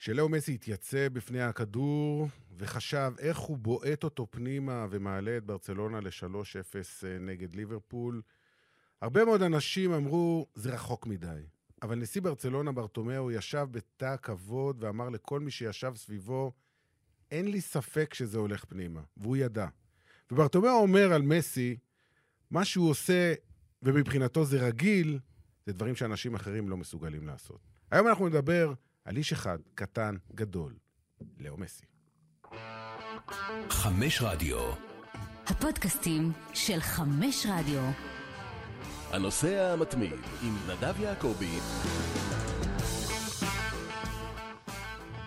כשלאו מסי התייצב בפני הכדור וחשב איך הוא בועט אותו פנימה ומעלה את ברצלונה ל-3-0 אה, נגד ליברפול, הרבה מאוד אנשים אמרו, זה רחוק מדי. אבל נשיא ברצלונה ברטומיאו ישב בתא הכבוד ואמר לכל מי שישב סביבו, אין לי ספק שזה הולך פנימה, והוא ידע. וברטומיאו אומר על מסי, מה שהוא עושה, ומבחינתו זה רגיל, זה דברים שאנשים אחרים לא מסוגלים לעשות. היום אנחנו נדבר על איש אחד, קטן, גדול, לאו מסי. חמש רדיו. הפודקאסטים של חמש רדיו. הנוסע המתמיד עם נדב יעקבי.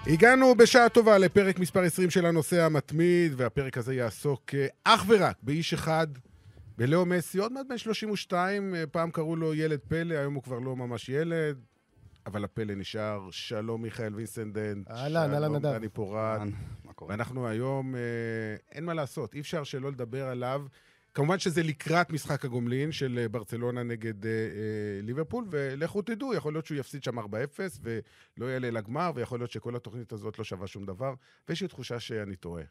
הגענו בשעה טובה לפרק מספר 20 של הנוסע המתמיד, והפרק הזה יעסוק אה, אך ורק באיש אחד, בלאו מסי, עוד מעט בן 32, אה, פעם קראו לו ילד פלא, היום הוא כבר לא ממש ילד, אבל הפלא נשאר. שלום מיכאל וינסנדנט. אהלן, אהלן נדב. שלום דני פורט. ואנחנו היום, אה, אין מה לעשות, אי אפשר שלא לדבר עליו. כמובן שזה לקראת משחק הגומלין של אה, ברצלונה נגד אה, אה, ליברפול, ולכו תדעו, יכול להיות שהוא יפסיד שם 4-0 ולא יעלה לגמר, ויכול להיות שכל התוכנית הזאת לא שווה שום דבר, ויש לי תחושה שאני טועה.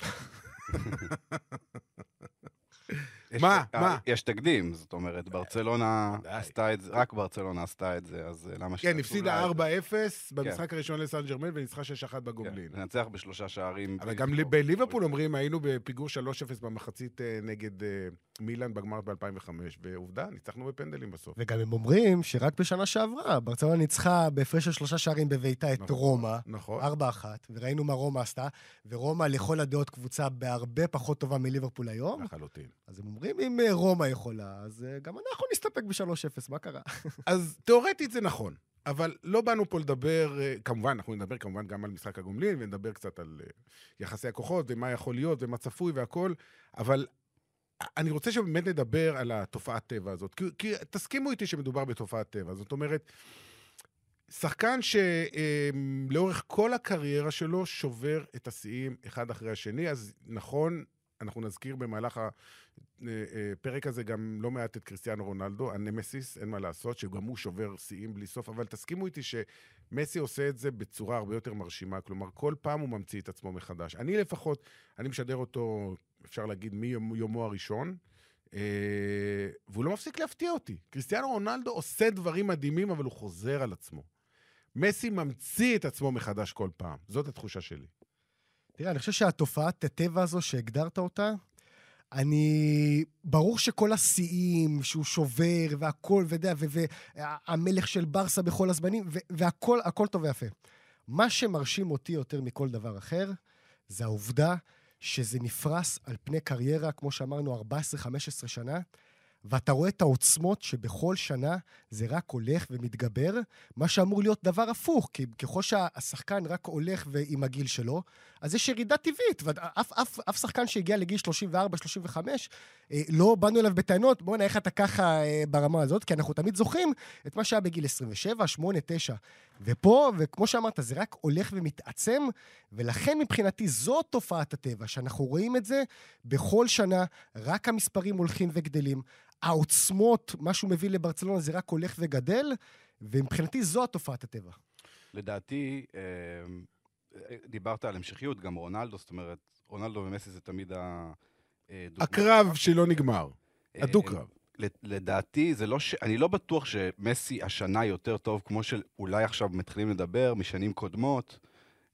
מה? אה, מה? יש תקדים, זאת אומרת, ברצלונה. עשתה את זה, רק ברצלונה עשתה את זה, אז אה, למה כן, שתעשו הפסידה לה- 4-0 במשחק הראשון לסן ג'רמן, וניצחה 6-1 בגומלין. כן, לנצח בשלושה שערים. אבל גם. בליברפול אומרים, היינו בפיגור 3-0 במחצית אה, נגד מילאן בגמר ב-2005, ועובדה, ניצחנו בפנדלים בסוף. וגם הם אומרים שרק בשנה שעברה, ברצלונה ניצחה בהפרש של שלושה שערים בביתה את נכון. רומא, נכון. 4-1, וראינו מה רומא עשתה, ורומא לכל הדעות קבוצה בהרבה פחות טובה מליברפול היום, לחלוטין. אז הם אומרים, אם אה, רומא יכולה, אז אה, גם אנחנו נסתפק ב-3-0, מה קרה? אז תאורטית זה נכון, אבל לא באנו פה לדבר, אה, כמובן, אנחנו נדבר כמובן גם על משחק הגומלין, ונדבר קצת על אה, יחסי הכוחות, ומה יכול להיות, ומה צפוי והכול, אבל אני רוצה שבאמת נדבר על התופעת טבע הזאת, כי, כי תסכימו איתי שמדובר בתופעת טבע, זאת אומרת, שחקן שלאורך כל הקריירה שלו שובר את השיאים אחד אחרי השני, אז נכון, אנחנו נזכיר במהלך הפרק הזה גם לא מעט את קריסטיאנו רונלדו, הנמסיס, אין מה לעשות, שגם הוא שובר שיאים בלי סוף, אבל תסכימו איתי שמסי עושה את זה בצורה הרבה יותר מרשימה, כלומר, כל פעם הוא ממציא את עצמו מחדש. אני לפחות, אני משדר אותו, אפשר להגיד, מיומו הראשון, אה, והוא לא מפסיק להפתיע אותי. קריסטיאנו רונלדו עושה דברים מדהימים, אבל הוא חוזר על עצמו. מסי ממציא את עצמו מחדש כל פעם. זאת התחושה שלי. תראה, אני חושב שהתופעת הטבע הזו שהגדרת אותה, אני... ברור שכל השיאים שהוא שובר והכל, ואתה יודע, והמלך של ברסה בכל הזמנים, ו- והכל הכל טוב ויפה. מה שמרשים אותי יותר מכל דבר אחר, זה העובדה שזה נפרס על פני קריירה, כמו שאמרנו, 14-15 שנה, ואתה רואה את העוצמות שבכל שנה זה רק הולך ומתגבר, מה שאמור להיות דבר הפוך, כי ככל שהשחקן רק הולך עם הגיל שלו, אז יש ירידה טבעית, ואף אף, אף שחקן שהגיע לגיל 34-35, אה, לא באנו אליו בטענות, בוא'נה, איך אתה ככה אה, ברמה הזאת? כי אנחנו תמיד זוכרים את מה שהיה בגיל 27, 8, 9. ופה, וכמו שאמרת, זה רק הולך ומתעצם, ולכן מבחינתי זו תופעת הטבע, שאנחנו רואים את זה בכל שנה, רק המספרים הולכים וגדלים. העוצמות, מה שהוא מביא לברצלונה, זה רק הולך וגדל, ומבחינתי זו התופעת הטבע. לדעתי, אה, דיברת על המשכיות, גם רונלדו, זאת אומרת, רונלדו ומסי זה תמיד ה... אה. הקרב שלא נגמר. אה, הדו-קרב. לדעתי, זה לא ש... אני לא בטוח שמסי השנה יותר טוב, כמו שאולי עכשיו מתחילים לדבר, משנים קודמות.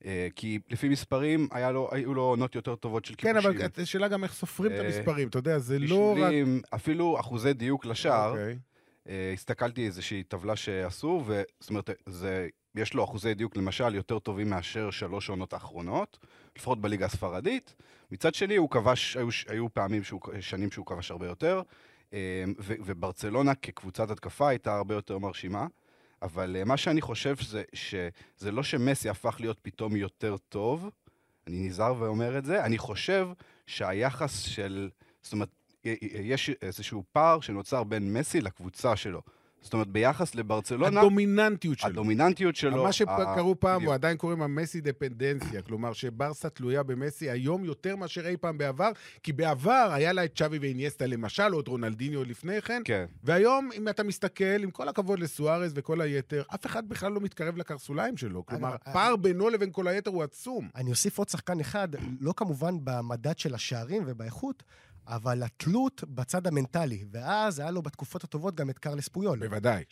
אה, כי לפי מספרים, היה לו, היו לו עונות יותר טובות של כן, כיבושים. אבל השאלה גם איך סופרים את אה, המספרים, אתה יודע, זה לא רק... בישולים, אפילו אחוזי דיוק לשער. אוקיי. אה, הסתכלתי איזושהי טבלה שעשו, וזאת אומרת, זה, יש לו אחוזי דיוק למשל יותר טובים מאשר שלוש עונות האחרונות, לפחות בליגה הספרדית. מצד שני, הוא כבש, היו, היו פעמים, שהוא, שנים שהוא כבש הרבה יותר, וברצלונה כקבוצת התקפה הייתה הרבה יותר מרשימה. אבל אה, מה שאני חושב זה שזה לא שמסי הפך להיות פתאום יותר טוב, אני נזהר ואומר את זה, אני חושב שהיחס של, זאת אומרת, יש איזשהו פער שנוצר בין מסי לקבוצה שלו. זאת אומרת, ביחס לברצלונה, הדומיננטיות שלו. הדומיננטיות שלו... מה ה- שקראו פעם, בדיוק. הוא עדיין קוראים המסי דפנדנציה, כלומר שברסה תלויה במסי היום יותר מאשר אי פעם בעבר, כי בעבר היה לה את צ'אבי ואיניאסטה למשל, או את רונלדיניו לפני כן, כן. והיום, אם אתה מסתכל, עם כל הכבוד לסוארז וכל היתר, אף אחד בכלל לא מתקרב לקרסוליים שלו. כלומר, אגב, פער בינו לבין כל היתר הוא עצום. אני אוסיף עוד שחקן אחד, לא כמובן במדד של השערים ובאיכות, אבל התלות בצד המנטלי. ואז היה לו בתקופות הטובות גם את קרלס פויול. בוודאי.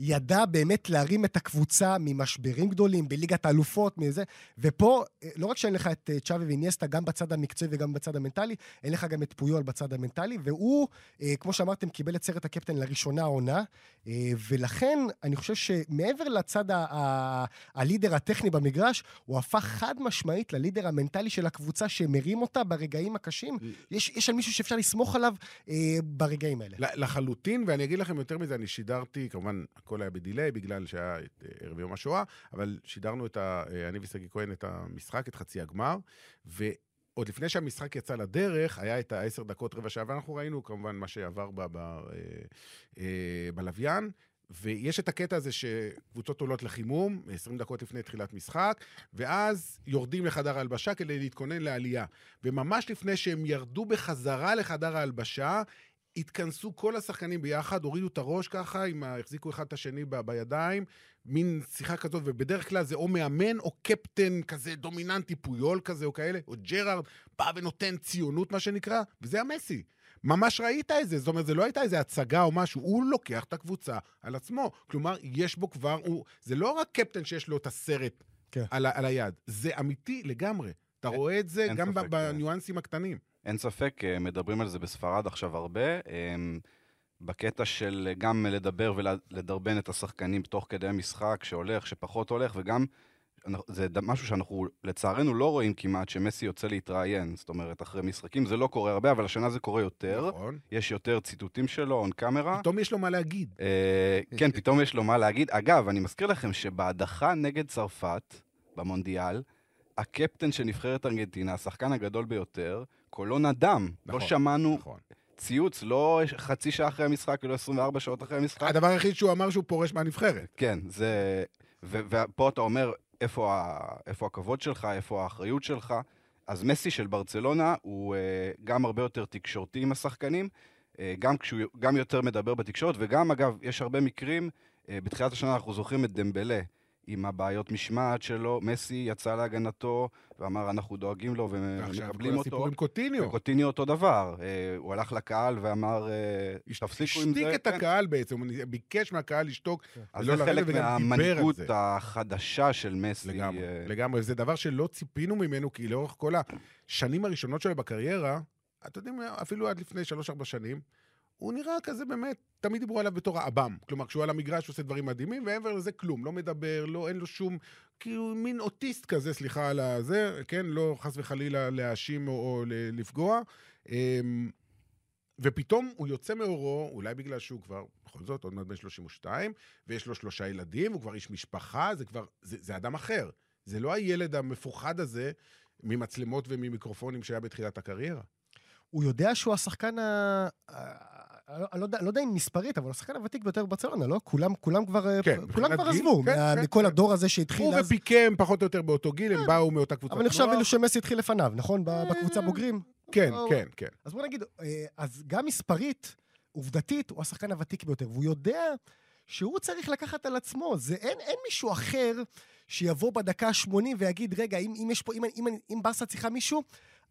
שידע באמת להרים את הקבוצה ממשברים גדולים, בליגת האלופות, מזה. ופה, אה, לא רק שאין לך את אה, צ'אבי ואיניאסטה, גם בצד המקצועי וגם בצד המנטלי, אין לך גם את פויול בצד המנטלי, והוא, אה, כמו שאמרתם, קיבל את סרט הקפטן לראשונה העונה, ולכן אני חושב שמעבר לצד הלידר הטכני במגרש, הוא הפך חד משמעית ללידר המנטלי של הקבוצה שמרים אותה ברגעים הקשים. יש, יש על מישהו שאפשר לסמוך עליו אה, ברגעים האלה. לחלוטין, ואני אגיד לכם יותר מזה, אני שידרתי, כמובן, הכל היה בדיליי בגלל שהיה את אה, ערב יום השואה, אבל שידרנו את ה... אה, אני ושגיא כהן את המשחק, את חצי הגמר, ועוד לפני שהמשחק יצא לדרך, היה את העשר דקות, רבע שעה, ואנחנו ראינו כמובן מה שעבר ב, ב, אה, אה, בלוויין. ויש את הקטע הזה שקבוצות עולות לחימום, 20 דקות לפני תחילת משחק, ואז יורדים לחדר ההלבשה כדי להתכונן לעלייה. וממש לפני שהם ירדו בחזרה לחדר ההלבשה, התכנסו כל השחקנים ביחד, הורידו את הראש ככה, עם ה... החזיקו אחד את השני ב... בידיים, מין שיחה כזאת, ובדרך כלל זה או מאמן או קפטן כזה דומיננטי, פויול כזה או כאלה, או ג'רארד, בא ונותן ציונות, מה שנקרא, וזה המסי. ממש ראית את זה, זאת אומרת, זה לא הייתה איזו הצגה או משהו, הוא לוקח את הקבוצה על עצמו. כלומר, יש בו כבר, הוא, זה לא רק קפטן שיש לו את הסרט כן. על, ה- על היד, זה אמיתי לגמרי. אתה אין- רואה את זה גם ב- ספק, בניואנסים הקטנים. אין ספק, אה, מדברים על זה בספרד עכשיו הרבה. אה, בקטע של אה, גם לדבר ולדרבן את השחקנים תוך כדי המשחק, שהולך, שפחות הולך, וגם זה משהו שאנחנו לצערנו לא רואים כמעט, שמסי יוצא להתראיין, זאת אומרת, אחרי משחקים. זה לא קורה הרבה, אבל השנה זה קורה יותר. נכון. יש יותר ציטוטים שלו, און קאמרה. פתאום יש לו מה להגיד. אה, כן, פתאום יש לו מה להגיד. אגב, אני מזכיר לכם שבהדחה נגד צרפת, במונדיאל, הקפטן של נבחרת ארגנטינה, השחקן הגדול ביותר, קולו נדם. לא נכון, שמענו נכון. ציוץ, לא חצי שעה אחרי המשחק, ולא 24 שעות אחרי המשחק. הדבר היחיד שהוא אמר שהוא פורש מהנבחרת. כן, זה... ו- ופה אתה אומר, איפה, ה... איפה הכבוד שלך, איפה האחריות שלך. אז מסי של ברצלונה הוא uh, גם הרבה יותר תקשורתי עם השחקנים, uh, גם, כשהוא, גם יותר מדבר בתקשורת, וגם, אגב, יש הרבה מקרים, uh, בתחילת השנה אנחנו זוכרים את דמבלה. עם הבעיות משמעת שלו, מסי יצא להגנתו ואמר, אנחנו דואגים לו ועכשיו ומקבלים כל אותו. הסיפור עם קוטיניו. וקוטיניו אותו דבר, אה, הוא הלך לקהל ואמר, אה, תפסיקו עם זה. השתיק את כן. הקהל בעצם, הוא ביקש מהקהל לשתוק. אז ולא זה חלק מהמנהיגות. החדשה של מסי. לגמרי, אה, לגמרי. זה דבר שלא ציפינו ממנו, כי לאורך כל השנים הראשונות שלו בקריירה, אתם יודעים, אפילו עד לפני שלוש-ארבע שנים, הוא נראה כזה באמת, תמיד דיברו עליו בתור האב"ם. כלומר, כשהוא על המגרש הוא עושה דברים מדהימים, ומעבר לזה כלום, לא מדבר, לא, אין לו שום, כאילו מין אוטיסט כזה, סליחה על הזה, כן? לא חס וחלילה להאשים או, או לפגוע. אמ, ופתאום הוא יוצא מאורו, אולי בגלל שהוא כבר, בכל זאת, עוד מעט בן 32, ויש לו שלושה ילדים, הוא כבר איש משפחה, זה כבר, זה, זה אדם אחר. זה לא הילד המפוחד הזה ממצלמות וממיקרופונים שהיה בתחילת הקריירה. הוא יודע שהוא השחקן. אני לא יודע- לא יודע אם מספרית, אבל השחקן הוותיק ביותר בברצלונה, לא? כולם, כולם כבר, אה, כן, כולם מבחינת כבר גיל, עזבו, כן, מה- כן, מכל כן. הדור הזה שהתחיל הוא אז. ופיקם פחות או יותר באותו גיל, הם באו מאותה קבוצת אבל נוער. אפילו שמסי התחיל לפניו, נכון? ב- בקבוצה בוגרים. כן, או- כן, כן. אז בוא נגיד, אה, אז גם מספרית, עובדתית, הוא השחקן הוותיק ביותר, והוא יודע שהוא צריך לקחת על עצמו. זה, אין, אין מישהו אחר שיבוא בדקה ה-80 ויגיד, רגע, אם, אם יש פה, אם, אם, אם ברסה צריכה מישהו,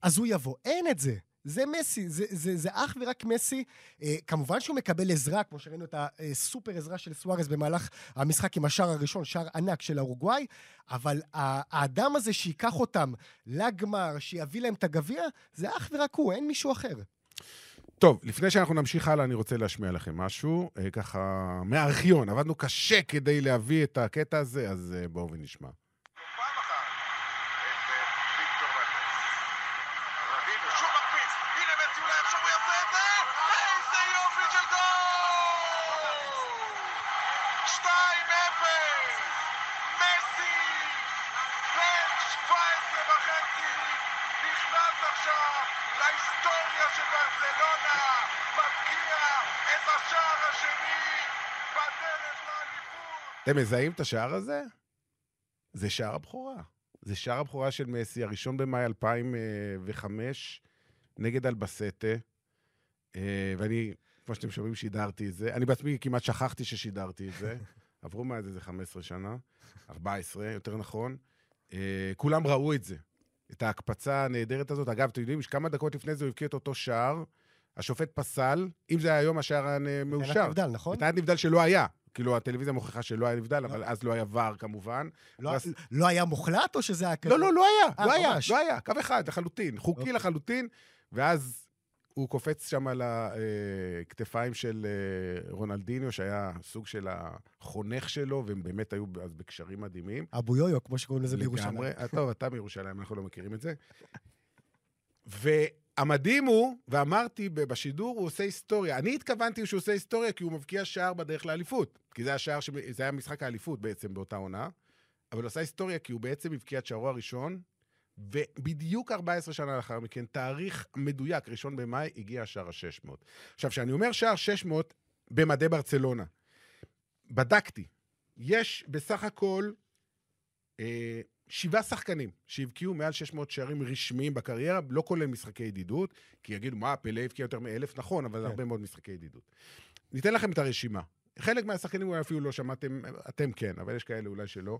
אז הוא יבוא. אין את זה. זה מסי, זה, זה, זה אך ורק מסי. אה, כמובן שהוא מקבל עזרה, כמו שראינו את הסופר עזרה של סוארז במהלך המשחק עם השער הראשון, שער ענק של אורוגוואי, אבל האדם הזה שייקח אותם לגמר, שיביא להם את הגביע, זה אך ורק הוא, אין מישהו אחר. טוב, לפני שאנחנו נמשיך הלאה, אני רוצה להשמיע לכם משהו, אה, ככה, מהארכיון. עבדנו קשה כדי להביא את הקטע הזה, אז אה, בואו ונשמע. פעם אחת את אה, ויקטור ולדס. רבינו שוב מקפיץ, הנה מסי אולי עכשיו הוא יעשה את זה! איזה יופי של גול! 2-0! מסי! בן 17 וחצי נכנס עכשיו להיסטוריה של ברצלונה, מבקיע את השער השני בדרך לאליפות. אתם מזהים את השער הזה? זה שער הבכורה. זה שער הבכורה של מסי, הראשון במאי 2005, נגד אלבסטה. אה, ואני, כמו שאתם שומעים, שידרתי את זה. אני בעצמי כמעט שכחתי ששידרתי את זה. עברו מאז איזה 15 שנה, 14, יותר נכון. אה, כולם ראו את זה, את ההקפצה הנהדרת הזאת. אגב, אתם יודעים, כמה דקות לפני זה הוא הבקיע את אותו שער, השופט פסל, אם זה היה היום השער היה מאושר. נבדל, נכון? מבחינת נבדל שלא היה. כאילו, הטלוויזיה מוכיחה שלא היה נבדל, אבל אז לא היה ור כמובן. לא- לא היה מוחלט או שזה היה כזה? לא, לא, לא היה, אה, לא היה. לא היה, קו אחד, לחלוטין, חוקי אוקיי. לחלוטין, ואז הוא קופץ שם על הכתפיים של אה, רונלדיניו, שהיה סוג של החונך שלו, והם באמת היו אז בקשרים מדהימים. אבו יויו, כמו שקוראים לזה בירושלים. לגמרי. אה, טוב, אתה מירושלים, אנחנו לא מכירים את זה. והמדהים הוא, ואמרתי בשידור, הוא עושה היסטוריה. אני התכוונתי שהוא עושה היסטוריה כי הוא מבקיע שער בדרך לאליפות. כי זה השער, ש... זה היה משחק האליפות בעצם באותה עונה. אבל הוא עשה היסטוריה כי הוא בעצם הבקיע את שערו הראשון, ובדיוק 14 שנה לאחר מכן, תאריך מדויק, ראשון במאי, הגיע השער ה-600. עכשיו, כשאני אומר שער 600, במדי ברצלונה, בדקתי, יש בסך הכל אה, שבעה שחקנים שהבקיעו מעל 600 שערים רשמיים בקריירה, לא כולל משחקי ידידות, כי יגידו, מה, פלא הבקיע יותר מאלף, נכון, אבל כן. הרבה מאוד משחקי ידידות. ניתן לכם את הרשימה. חלק מהשחקנים אולי אפילו לא שמעתם, אתם כן, אבל יש כאלה אולי שלא.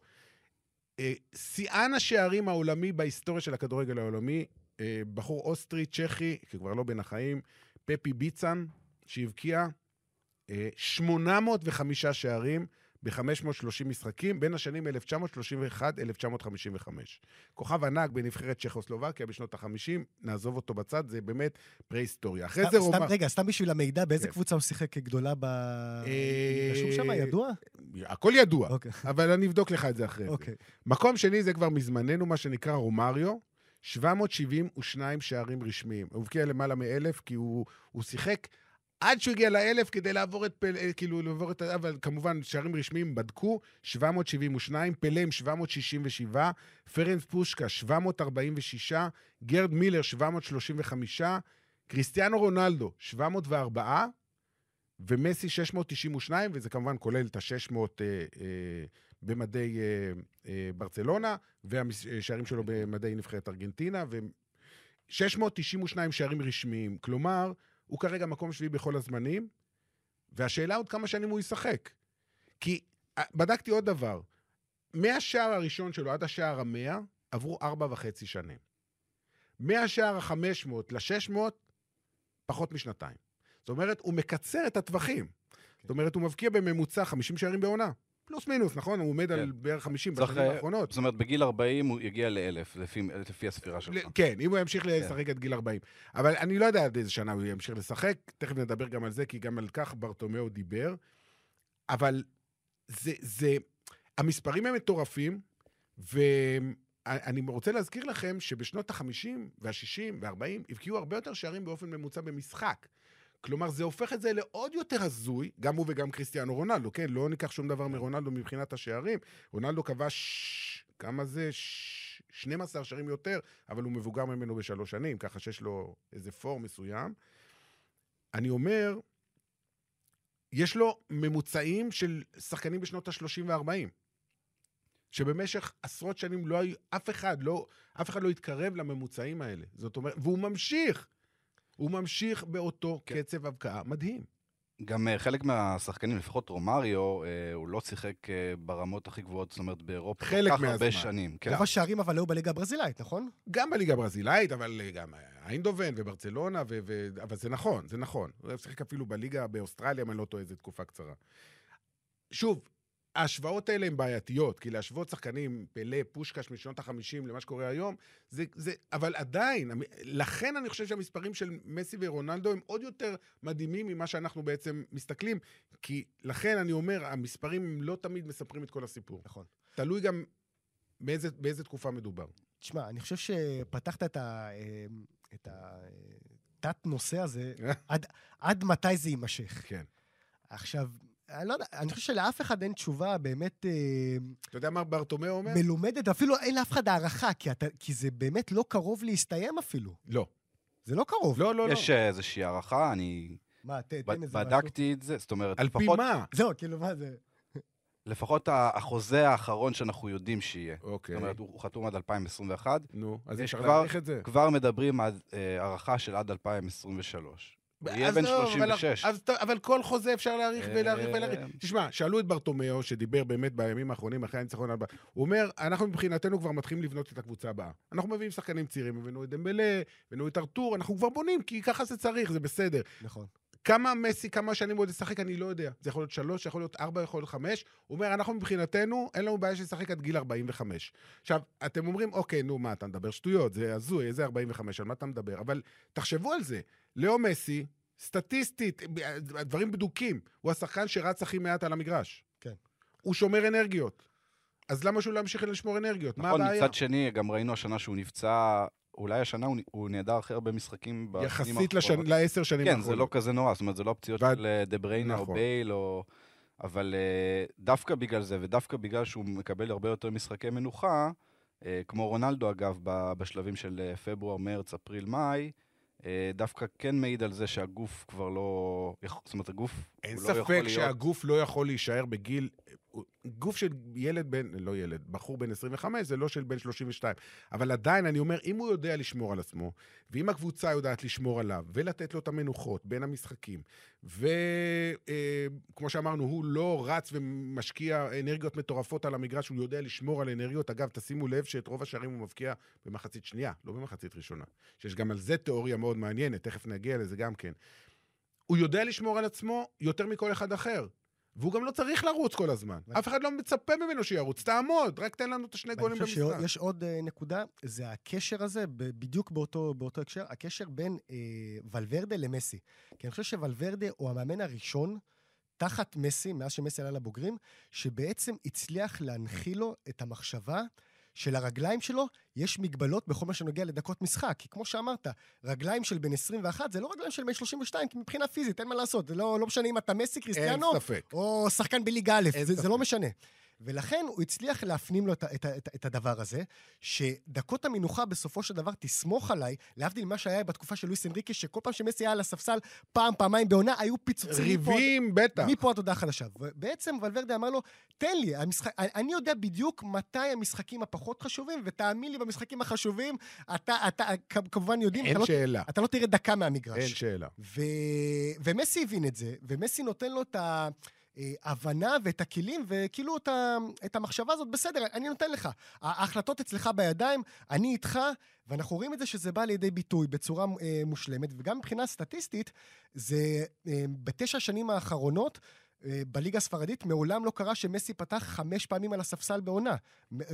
אה, שיאן השערים העולמי בהיסטוריה של הכדורגל העולמי, אה, בחור אוסטרי, צ'כי, שכבר לא בין החיים, פפי ביצן, שהבקיע אה, 805 שערים ב-530 משחקים בין השנים 1931-1955. כוכב ענק בנבחרת צ'כוסלובקיה בשנות ה-50, נעזוב אותו בצד, זה באמת פרה-היסטוריה. אחרי זה רומא... רגע, סתם בשביל המידע, באיזה כן. קבוצה הוא שיחק כגדולה ב... אה, רשום שם, ידוע? הכל ידוע, אוקיי. אבל אני אבדוק לך את זה אחרי זה. אוקיי. מקום שני זה כבר מזמננו, מה שנקרא רומריו, 772 שערים רשמיים. הוא הבקיע למעלה מאלף, כי הוא, הוא שיחק עד שהוא הגיע לאלף כדי לעבור את פלא, כאילו לעבור את ה... אבל כמובן, שערים רשמיים בדקו, 772, פלם 767, פרנס פושקה 746, גרד מילר 735, קריסטיאנו רונלדו 704, ומסי 692, וזה כמובן כולל את ה-600 אה, אה, במדי אה, אה, ברצלונה, והשערים שלו במדי נבחרת ארגנטינה, ו-692 שערים רשמיים. כלומר, הוא כרגע מקום שביעי בכל הזמנים, והשאלה עוד כמה שנים הוא ישחק. כי אה, בדקתי עוד דבר, מהשער הראשון שלו עד השער המאה, עברו ארבע וחצי שנים. מהשער ה-500 ל-600, פחות משנתיים. זאת אומרת, הוא מקצר את הטווחים. זאת אומרת, הוא מבקיע בממוצע 50 שערים בעונה. פלוס מינוס, נכון? הוא עומד על כן. בערך 50 צריך, בשנים האחרונות. זאת אומרת, בגיל 40 הוא יגיע לאלף, לפי, לפי הספירה שלך. כן, אם הוא ימשיך לשחק עד גיל 40. אבל אני לא יודע עד איזה שנה הוא ימשיך לשחק, תכף נדבר גם על זה, כי גם על כך ברטומיאו דיבר. אבל זה, זה, המספרים הם מטורפים, ואני רוצה להזכיר לכם שבשנות ה-50 וה-60 וה-40 הבקיעו הרבה יותר שערים באופן ממוצע במשחק. כלומר, זה הופך את זה לעוד יותר הזוי, גם הוא וגם קריסטיאנו רונלדו, כן? לא ניקח שום דבר מרונלדו מבחינת השערים. רונלדו כבש, כמה זה? ש... 12 שערים יותר, אבל הוא מבוגר ממנו בשלוש שנים, ככה שיש לו איזה פור מסוים. אני אומר, יש לו ממוצעים של שחקנים בשנות ה-30 וה-40, שבמשך עשרות שנים לא היו, אף אחד לא, אף אחד לא התקרב לממוצעים האלה. זאת אומרת, והוא ממשיך. הוא ממשיך באותו כן. קצב הבקעה מדהים. גם אה, חלק מהשחקנים, לפחות רומריו, אה, הוא לא שיחק אה, ברמות הכי גבוהות, זאת אומרת, באירופה חלק כל כך הרבה מהזמן. שנים. כן. רוב השערים אבל היו בליגה הברזילאית, נכון? גם בליגה הברזילאית, אבל גם איינדובן וברצלונה, ו- ו- אבל זה נכון, זה נכון. הוא שיחק אפילו בליגה באוסטרליה, אם אני לא טועה, איזו תקופה קצרה. שוב, ההשוואות האלה הן בעייתיות, כי להשוות שחקנים, פלא, פושקש משנות ה-50 למה שקורה היום, זה, זה, אבל עדיין, לכן אני חושב שהמספרים של מסי ורונלדו הם עוד יותר מדהימים ממה שאנחנו בעצם מסתכלים, כי לכן אני אומר, המספרים לא תמיד מספרים את כל הסיפור. נכון. תלוי גם באיזה, באיזה תקופה מדובר. תשמע, אני חושב שפתחת את ה... אה, את התת-נושא הזה, עד, עד מתי זה יימשך. כן. עכשיו, אני לא יודע, אני חושב שלאף אחד אין תשובה באמת אה, אתה יודע מה ברטומיאו אומר? מלומדת, אפילו אין לאף אחד הערכה, כי, אתה, כי זה באמת לא קרוב להסתיים אפילו. לא. זה לא קרוב. לא, לא, לא. יש אה, איזושהי הערכה, אני מה, ת- תן איזה משהו. בדקתי את זה, זאת אומרת, על פי לפחות, מה? זהו, כאילו, מה זה? לפחות החוזה האחרון שאנחנו יודעים שיהיה. אוקיי. זאת אומרת, הוא חתום עד 2021, נו, אז יש אפשר כבר- להעריך את זה. כבר מדברים על אה, הארכה של עד 2023. הוא יהיה בן עזוב, אבל- 36. אז אבל כל חוזה אפשר להאריך ולהאריך אה, ולהאריך. תשמע, שאלו את ברטומיאו, שדיבר באמת בימים האחרונים, אחרי הניצחון הבא, הוא אומר, אנחנו מבחינתנו כבר מתחילים לבנות את הקבוצה הבאה. אנחנו מביאים שחקנים צעירים, הבאנו את דמבלה, הבאנו את ארתור, אנחנו כבר בונים, כי ככה זה צריך, זה בסדר. נכון. כמה מסי, כמה שנים הוא עוד ישחק, אני לא יודע. זה יכול להיות שלוש, יכול להיות ארבע, יכול להיות חמש. הוא אומר, אנחנו מבחינתנו, אין לנו בעיה שישחק עד גיל 45. עכשיו, אתם אומרים, אוקיי, נו, מה, אתה מדבר שטויות, זה הזוי, איזה 45, על מה אתה מדבר? אבל תחשבו על זה. לאו מסי, סטטיסטית, הדברים בדוקים, הוא השחקן שרץ הכי מעט על המגרש. כן. הוא שומר אנרגיות. אז למה שהוא לא ימשיך לשמור אנרגיות? מה נכון, הבעיה? מצד שני, גם ראינו השנה שהוא נפצע, אולי השנה הוא- הוא נעדר הכי הרבה משחקים יחסית האחרונות. לשנ- לעשר שנים כן, זה לא כזה נורא, זאת אומרת, זה לא פציעות ועד- של אה, דה בריינה או נכון. בייל, או... אבל אה, דווקא בגלל זה, ודווקא בגלל שהוא מקבל הרבה יותר משחקי מנוחה, אה, כמו רונלדו אגב, בשלבים של פברואר, מרץ, אפריל, מאי, דווקא כן מעיד על זה שהגוף כבר לא... זאת אומרת, הגוף אין לא יכול ספק להיות... שהגוף לא יכול להישאר בגיל... גוף של ילד בן, לא ילד, בחור בן 25, זה לא של בן 32. אבל עדיין, אני אומר, אם הוא יודע לשמור על עצמו, ואם הקבוצה יודעת לשמור עליו, ולתת לו את המנוחות בין המשחקים, וכמו שאמרנו, הוא לא רץ ומשקיע אנרגיות מטורפות על המגרש, הוא יודע לשמור על אנרגיות. אגב, תשימו לב שאת רוב השערים הוא מבקיע במחצית שנייה, לא במחצית ראשונה. שיש גם על זה תיאוריה מאוד מעניינת, תכף נגיע לזה גם כן. הוא יודע לשמור על עצמו יותר מכל אחד אחר. והוא גם לא צריך לרוץ כל הזמן. אף אחד לא מצפה ממנו שירוץ, תעמוד, רק תן לנו את השני גולים אני חושב במשחק. שיש עוד אה, נקודה, זה הקשר הזה, בדיוק באותו, באותו הקשר, הקשר בין אה, ולוורדה למסי. כי אני חושב שוולוורדה הוא המאמן הראשון, תחת מסי, מאז שמסי עלה לבוגרים, שבעצם הצליח להנחיל לו את המחשבה שלרגליים שלו יש מגבלות בכל מה שנוגע לדקות משחק. כי כמו שאמרת, רגליים של בן 21 זה לא רגליים של בן 32, כי מבחינה פיזית אין מה לעשות, זה לא, לא משנה אם אתה מסי, קריסטיאנו. או שחקן בליגה א', זה, זה. לא משנה. ולכן הוא הצליח להפנים לו את, ה- את, ה- את, ה- את הדבר הזה, שדקות המנוחה בסופו של דבר תסמוך עליי, להבדיל ממה שהיה בתקופה של לואיס אנריקה, שכל פעם שמסי היה על הספסל, פעם, פעמיים בעונה, היו פיצוצים. מפה ריבים, בטח. מפה עד הודעה חדשה. ובעצם ולוורדה אמר לו, תן לי, המשחק, אני יודע בדיוק מתי המשחקים הפחות חשובים, ותאמין לי, במשחקים החשובים, אתה, אתה כמובן יודעים, אין אתה לא, שאלה. אתה לא תראה דקה מהמגרש. אין שאלה. ו... ומסי הבין את זה, ומסי נותן לו את ההבנה ואת הכלים, וכאילו את, ה... את המחשבה הזאת, בסדר, אני נותן לך. ההחלטות אצלך בידיים, אני איתך, ואנחנו רואים את זה שזה בא לידי ביטוי בצורה אה, מושלמת, וגם מבחינה סטטיסטית, זה אה, בתשע השנים האחרונות, אה, בליגה הספרדית מעולם לא קרה שמסי פתח חמש פעמים על הספסל בעונה.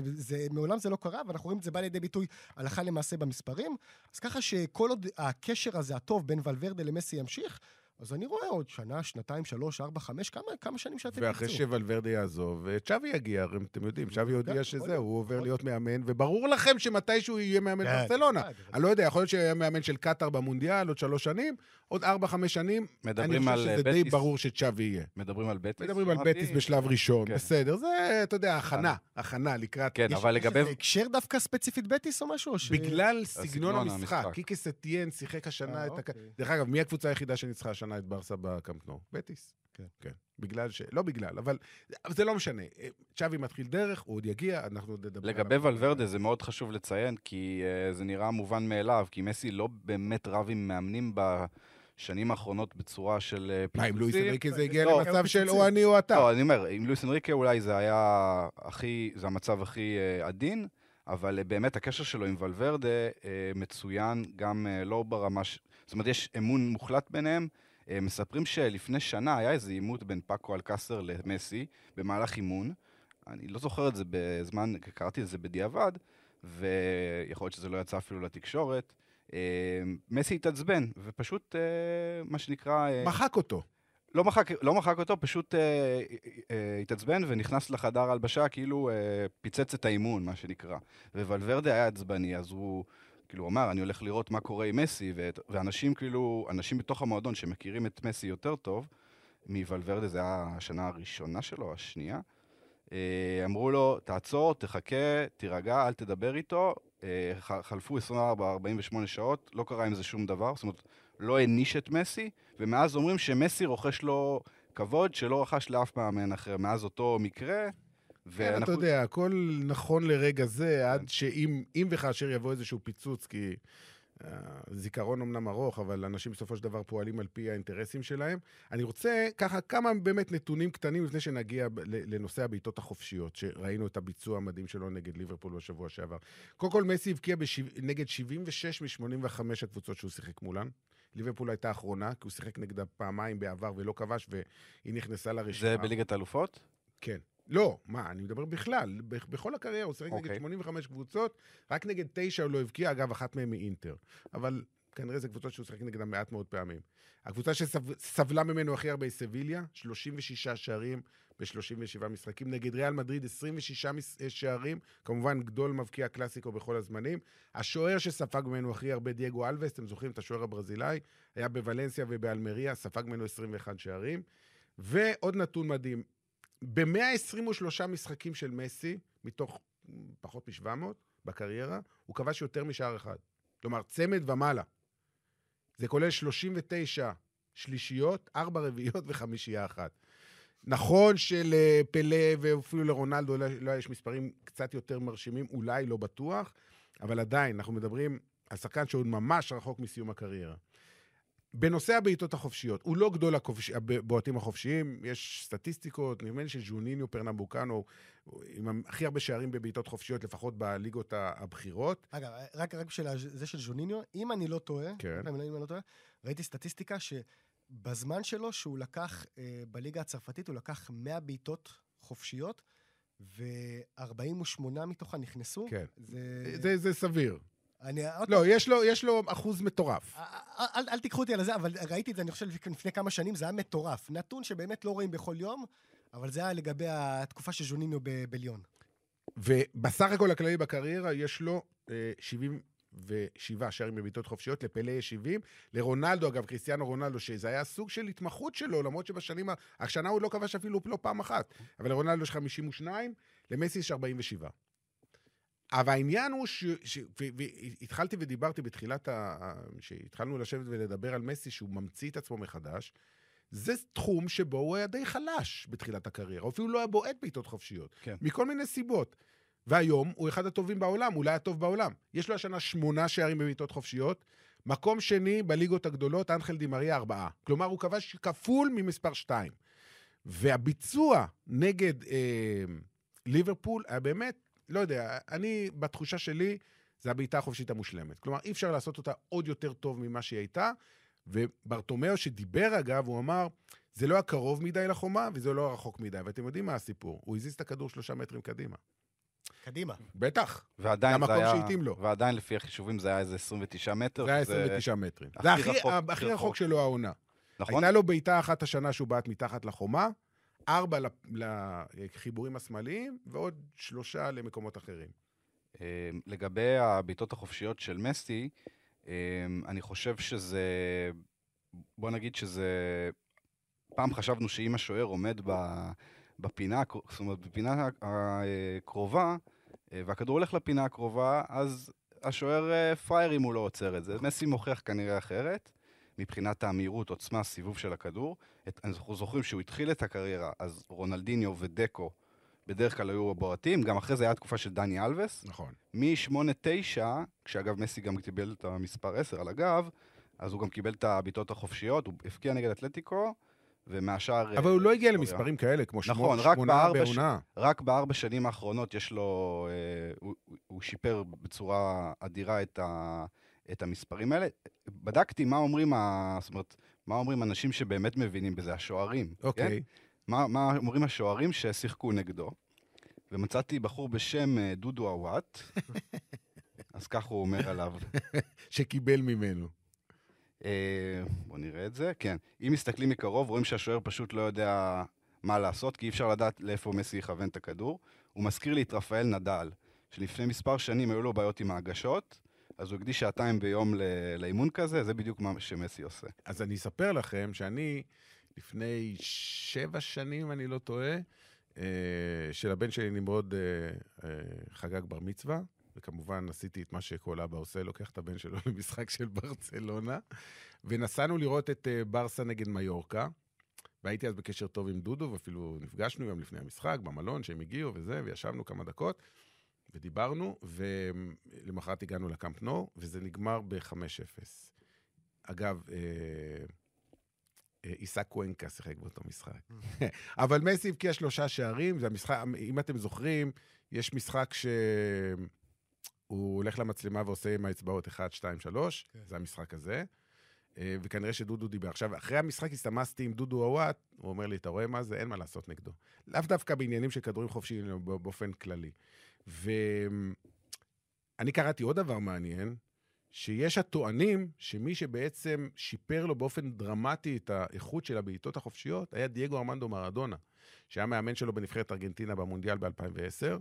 זה, מעולם זה לא קרה, ואנחנו רואים את זה בא לידי ביטוי הלכה למעשה במספרים. אז ככה שכל עוד הקשר הזה הטוב בין ולוורדה למסי ימשיך, אז אני רואה עוד שנה, שנתיים, שלוש, ארבע, חמש, כמה, כמה שנים שאתם ואחרי תרצו. שוולברדה יעזוב, צ'אבי יגיע, הרי אתם יודעים, צ'אבי הודיע שזהו, הוא עובר להיות מאמן, וברור לכם שמתישהו יהיה מאמן כן, ברצלונה. אני לא יודע, יכול להיות שיהיה מאמן של קטאר במונדיאל עוד שלוש שנים, עוד ארבע, חמש שנים. אני חושב על שזה אה, די. ברור שצ'אבי יהיה. מדברים על בטיס. מדברים על. בטיס בשלב ראשון, כן. בסדר, זה, אתה יודע, הכנה, הכנה לקראת... כן, יש- אבל יש לגבי... איזה הקשר דווקא ספציפית בטיס או משהו? או ש- בגלל סגנון הסגנון המשחק. קיקס אתיין שיחק השנה אה, את... אוקיי. דרך אגב, מי הקבוצה היחידה שניצחה השנה את ברסה בקמפנו? בטיס. כן. כן. בגלל ש... לא בגלל, אבל אבל זה לא משנה. צ'אבי מתחיל דרך, הוא עוד יגיע, אנחנו עוד נדבר לגבי עליו. ולוורדה זה מאוד חשוב לציין, כי uh, זה נראה מובן מאליו, כי מסי לא באמת רב עם מאמנים בשנים האחרונות בצורה של uh, מה, עם לואיס אנריקה זה הגיע לא, למצב של פיצוצים. או אני או אתה. לא, אני אומר, עם לואיס אנריקה אולי זה היה הכי, זה המצב הכי uh, עדין, אבל uh, באמת הקשר שלו עם ולוורדה מצוין, גם לא ברמה. זאת אומרת, יש אמון מוחלט ביניהם. מספרים שלפני שנה היה איזה עימות בין פאקו אלקסר למסי במהלך אימון. אני לא זוכר את זה בזמן, קראתי את זה בדיעבד, ויכול להיות שזה לא יצא אפילו לתקשורת. Uh, מסי התעצבן, ופשוט, uh, מה שנקרא... uh, מחק אותו. לא מחק, לא מחק אותו, פשוט אה, אה, התעצבן ונכנס לחדר ההלבשה, כאילו אה, פיצץ את האימון, מה שנקרא. וולברדה היה עצבני, אז הוא כאילו אמר, אני הולך לראות מה קורה עם מסי, ואת, ואנשים כאילו, אנשים בתוך המועדון שמכירים את מסי יותר טוב, מוולברדה, זה היה השנה הראשונה שלו, השנייה, אה, אמרו לו, תעצור, תחכה, תירגע, אל תדבר איתו. אה, חלפו 24-48 שעות, לא קרה עם זה שום דבר, זאת אומרת, לא העניש את מסי, ומאז אומרים שמסי רוכש לו כבוד שלא רכש לאף מאמן אחר, מאז אותו מקרה. כן, אתה יודע, הכל נכון לרגע זה, עד שאם אם וכאשר יבוא איזשהו פיצוץ, כי אה, זיכרון אמנם ארוך, אבל אנשים בסופו של דבר פועלים על פי האינטרסים שלהם. אני רוצה ככה כמה באמת נתונים קטנים לפני שנגיע לנושא הבעיטות החופשיות, שראינו את הביצוע המדהים שלו נגד ליברפול בשבוע שעבר. קודם כל, מסי הבקיע. נגד 76 מ-85 הקבוצות שהוא שיחק מולן. ליברפול הייתה אחרונה, כי הוא שיחק נגדה פעמיים בעבר ולא כבש, והיא נכנסה לרשימה. זה בליגת האלופות? כן. לא, מה, אני מדבר בכלל, בכל הקריירה, הוא שיחק נגד אוקיי. 85 קבוצות, רק נגד תשע הוא לא הבקיע, אגב, אחת מהן מאינטר. אבל כנראה זה קבוצות שהוא שיחק נגדן מעט מאוד פעמים. הקבוצה שסבלה ממנו הכי הרבה היא סביליה, 36 שערים ב-37 משחקים. נגד ריאל מדריד, 26 מס- אה, שערים, כמובן גדול מבקיע קלאסיקו בכל הזמנים. השוער שספג ממנו הכי הרבה, דייגו אלווס, אתם זוכרים את השוער הברזילאי? היה בוולנסיה ובאלמריה, ספג ממנו 21 שערים. ועוד נתון מדהים, ב-123 משחקים של מסי, מתוך פחות מ-700 בקריירה, הוא כבש יותר משער אחד. כלומר, צמד ומעלה. זה כולל 39 שלישיות, 4 רביעיות וחמישייה אחת. נכון שלפלא ואפילו לרונלדו לא לא יש מספרים קצת יותר מרשימים, אולי, לא בטוח, אבל עדיין, אנחנו מדברים על שחקן שעוד ממש רחוק מסיום הקריירה. בנושא הבעיטות החופשיות, הוא לא גדול הכובש- הבועטים החופשיים, יש סטטיסטיקות, נדמה לי שז'וניניו פרנמבוקנו, הוא עם הכי הרבה שערים בבעיטות חופשיות, לפחות בליגות הבכירות. אגב, רק, רק בשביל זה של ז'וניניו, אם אני לא טועה, כן. אם אני לא טועה, ראיתי סטטיסטיקה שבזמן שלו, שהוא לקח, אה, בליגה הצרפתית, הוא לקח 100 בעיטות חופשיות, ו-48 מתוכן נכנסו. כן. זה... זה, זה סביר. אני... עוד לא, יש לו, יש לו אחוז מטורף. אל, אל, אל תיקחו אותי על זה, אבל ראיתי את זה, אני חושב, לפני כמה שנים, זה היה מטורף. נתון שבאמת לא רואים בכל יום, אבל זה היה לגבי התקופה של ז'וניניו בליון. ובסך הכל הכללי בקריירה יש לו אה, 77 שערים בבעיטות חופשיות, לפלא יש 70. לרונלדו, אגב, קריסטיאנו רונלדו, שזה היה סוג של התמחות שלו, למרות שבשנים, השנה הוא לא כבש אפילו לא פעם אחת. אבל לרונלדו יש 52, למסי יש 47. אבל העניין הוא ש... ש... והתחלתי ודיברתי בתחילת ה... שהתחלנו לשבת ולדבר על מסי, שהוא ממציא את עצמו מחדש. זה תחום שבו הוא היה די חלש בתחילת הקריירה, הוא אפילו לא היה בועט בעיטות חופשיות. כן. מכל מיני סיבות. והיום הוא אחד הטובים בעולם, אולי הטוב בעולם. יש לו השנה שמונה שערים בבעיטות חופשיות, מקום שני בליגות הגדולות, אנחל דימריה ארבעה. כלומר, הוא כבש כפול ממספר שתיים. והביצוע נגד אה, ליברפול היה באמת, לא יודע, אני, בתחושה שלי, זה הבעיטה החופשית המושלמת. כלומר, אי אפשר לעשות אותה עוד יותר טוב ממה שהיא הייתה. וברטומיאו שדיבר, אגב, הוא אמר, זה לא הקרוב מדי לחומה וזה לא הרחוק מדי. ואתם יודעים מה הסיפור? הוא הזיז את הכדור שלושה מטרים קדימה. קדימה. בטח, ועדיין זה היה... שהתאים לו. ועדיין לפי החישובים זה היה איזה 29 מטר. זה היה שזה 29 מטרים. זה הכי, רחוק, הכי הכי רחוק רחוק. שלו העונה. נכון? הייתה לו בעיטה אחת השנה שהוא בעט מתחת לחומה, ארבע לחיבורים השמאליים, ועוד שלושה למקומות אחרים. אה, לגבי הבעיטות החופשיות של מסי, אה, אני חושב שזה... בוא נגיד שזה... פעם חשבנו שאם השוער עומד בפינה, זאת אומרת, בפינה הקרובה, אה, והכדור הולך לפינה הקרובה, אז השוער אה, פראייר אם הוא לא עוצר את זה. מסי מוכיח כנראה אחרת, מבחינת המהירות, עוצמה, סיבוב של הכדור. את- אנחנו זוכרים שהוא התחיל את הקריירה, אז רונלדיניו ודקו בדרך כלל היו הבועטים, גם אחרי זה הייתה תקופה של דני אלווס. נכון. מ-8-9, כשאגב מסי גם קיבל את המספר 10 על הגב, אז הוא גם קיבל את הבעיטות החופשיות, הוא הבקיע נגד אתלטיקו, ומהשאר... אבל הוא לא הגיע. למספרים כאלה, כמו נכון, שמונה בעונה. רק בארבע שנים האחרונות יש לו... אה, הוא, הוא שיפר בצורה אדירה את, ה, את המספרים האלה. בדקתי מה אומרים, ה, זאת אומרת, מה אומרים אנשים שבאמת מבינים בזה, השוערים. כן? אוקיי. מה, מה אומרים השוערים ששיחקו נגדו, ומצאתי בחור בשם אה, דודו עוואט, אז כך הוא אומר עליו. שקיבל ממנו. אה, בואו נראה את זה. כן, אם מסתכלים מקרוב, רואים שהשוער פשוט לא יודע מה לעשות, כי אי אפשר לדעת לאיפה מסי יכוון את הכדור. הוא מזכיר לי את רפאל נדל, שלפני מספר שנים היו לו בעיות עם ההגשות, אז הוא הקדיש שעתיים ביום לאימון כזה, זה בדיוק מה שמסי עושה. אז אני אספר לכם שאני, לפני שבע שנים, אני לא טועה, אה, של הבן שלי נמרוד אה, אה, חגג בר מצווה, וכמובן עשיתי את מה שכל אבא עושה, לוקח את הבן שלו למשחק של ברצלונה, ונסענו לראות את ברסה נגד מיורקה, והייתי אז בקשר טוב עם דודו, ואפילו נפגשנו גם לפני המשחק במלון, שהם הגיעו וזה, וישבנו כמה דקות, ודיברנו, ולמחרת הגענו לקאמפ נו, וזה נגמר ב-5-0. אגב, אה, אה, עיסק קוונקה שיחק באותו משחק. אבל מסי הבקיע שלושה שערים, זה המשחק, אם אתם זוכרים, יש משחק שהוא הולך למצלמה ועושה עם האצבעות 1, 2, 3, כן. זה המשחק הזה. אה, וכנראה שדודו דיבר. עכשיו, אחרי המשחק הסתמסתי עם דודו עוואט, הוא אומר לי, אתה רואה מה זה? אין מה לעשות נגדו. לאו דווקא בעניינים של כדורים חופשיים, באופן כללי. ואני קראתי עוד דבר מעניין, שיש הטוענים שמי שבעצם שיפר לו באופן דרמטי את האיכות של הבעיטות החופשיות, היה דייגו ארמנדו מרדונה, שהיה מאמן שלו בנבחרת ארגנטינה במונדיאל ב-2010,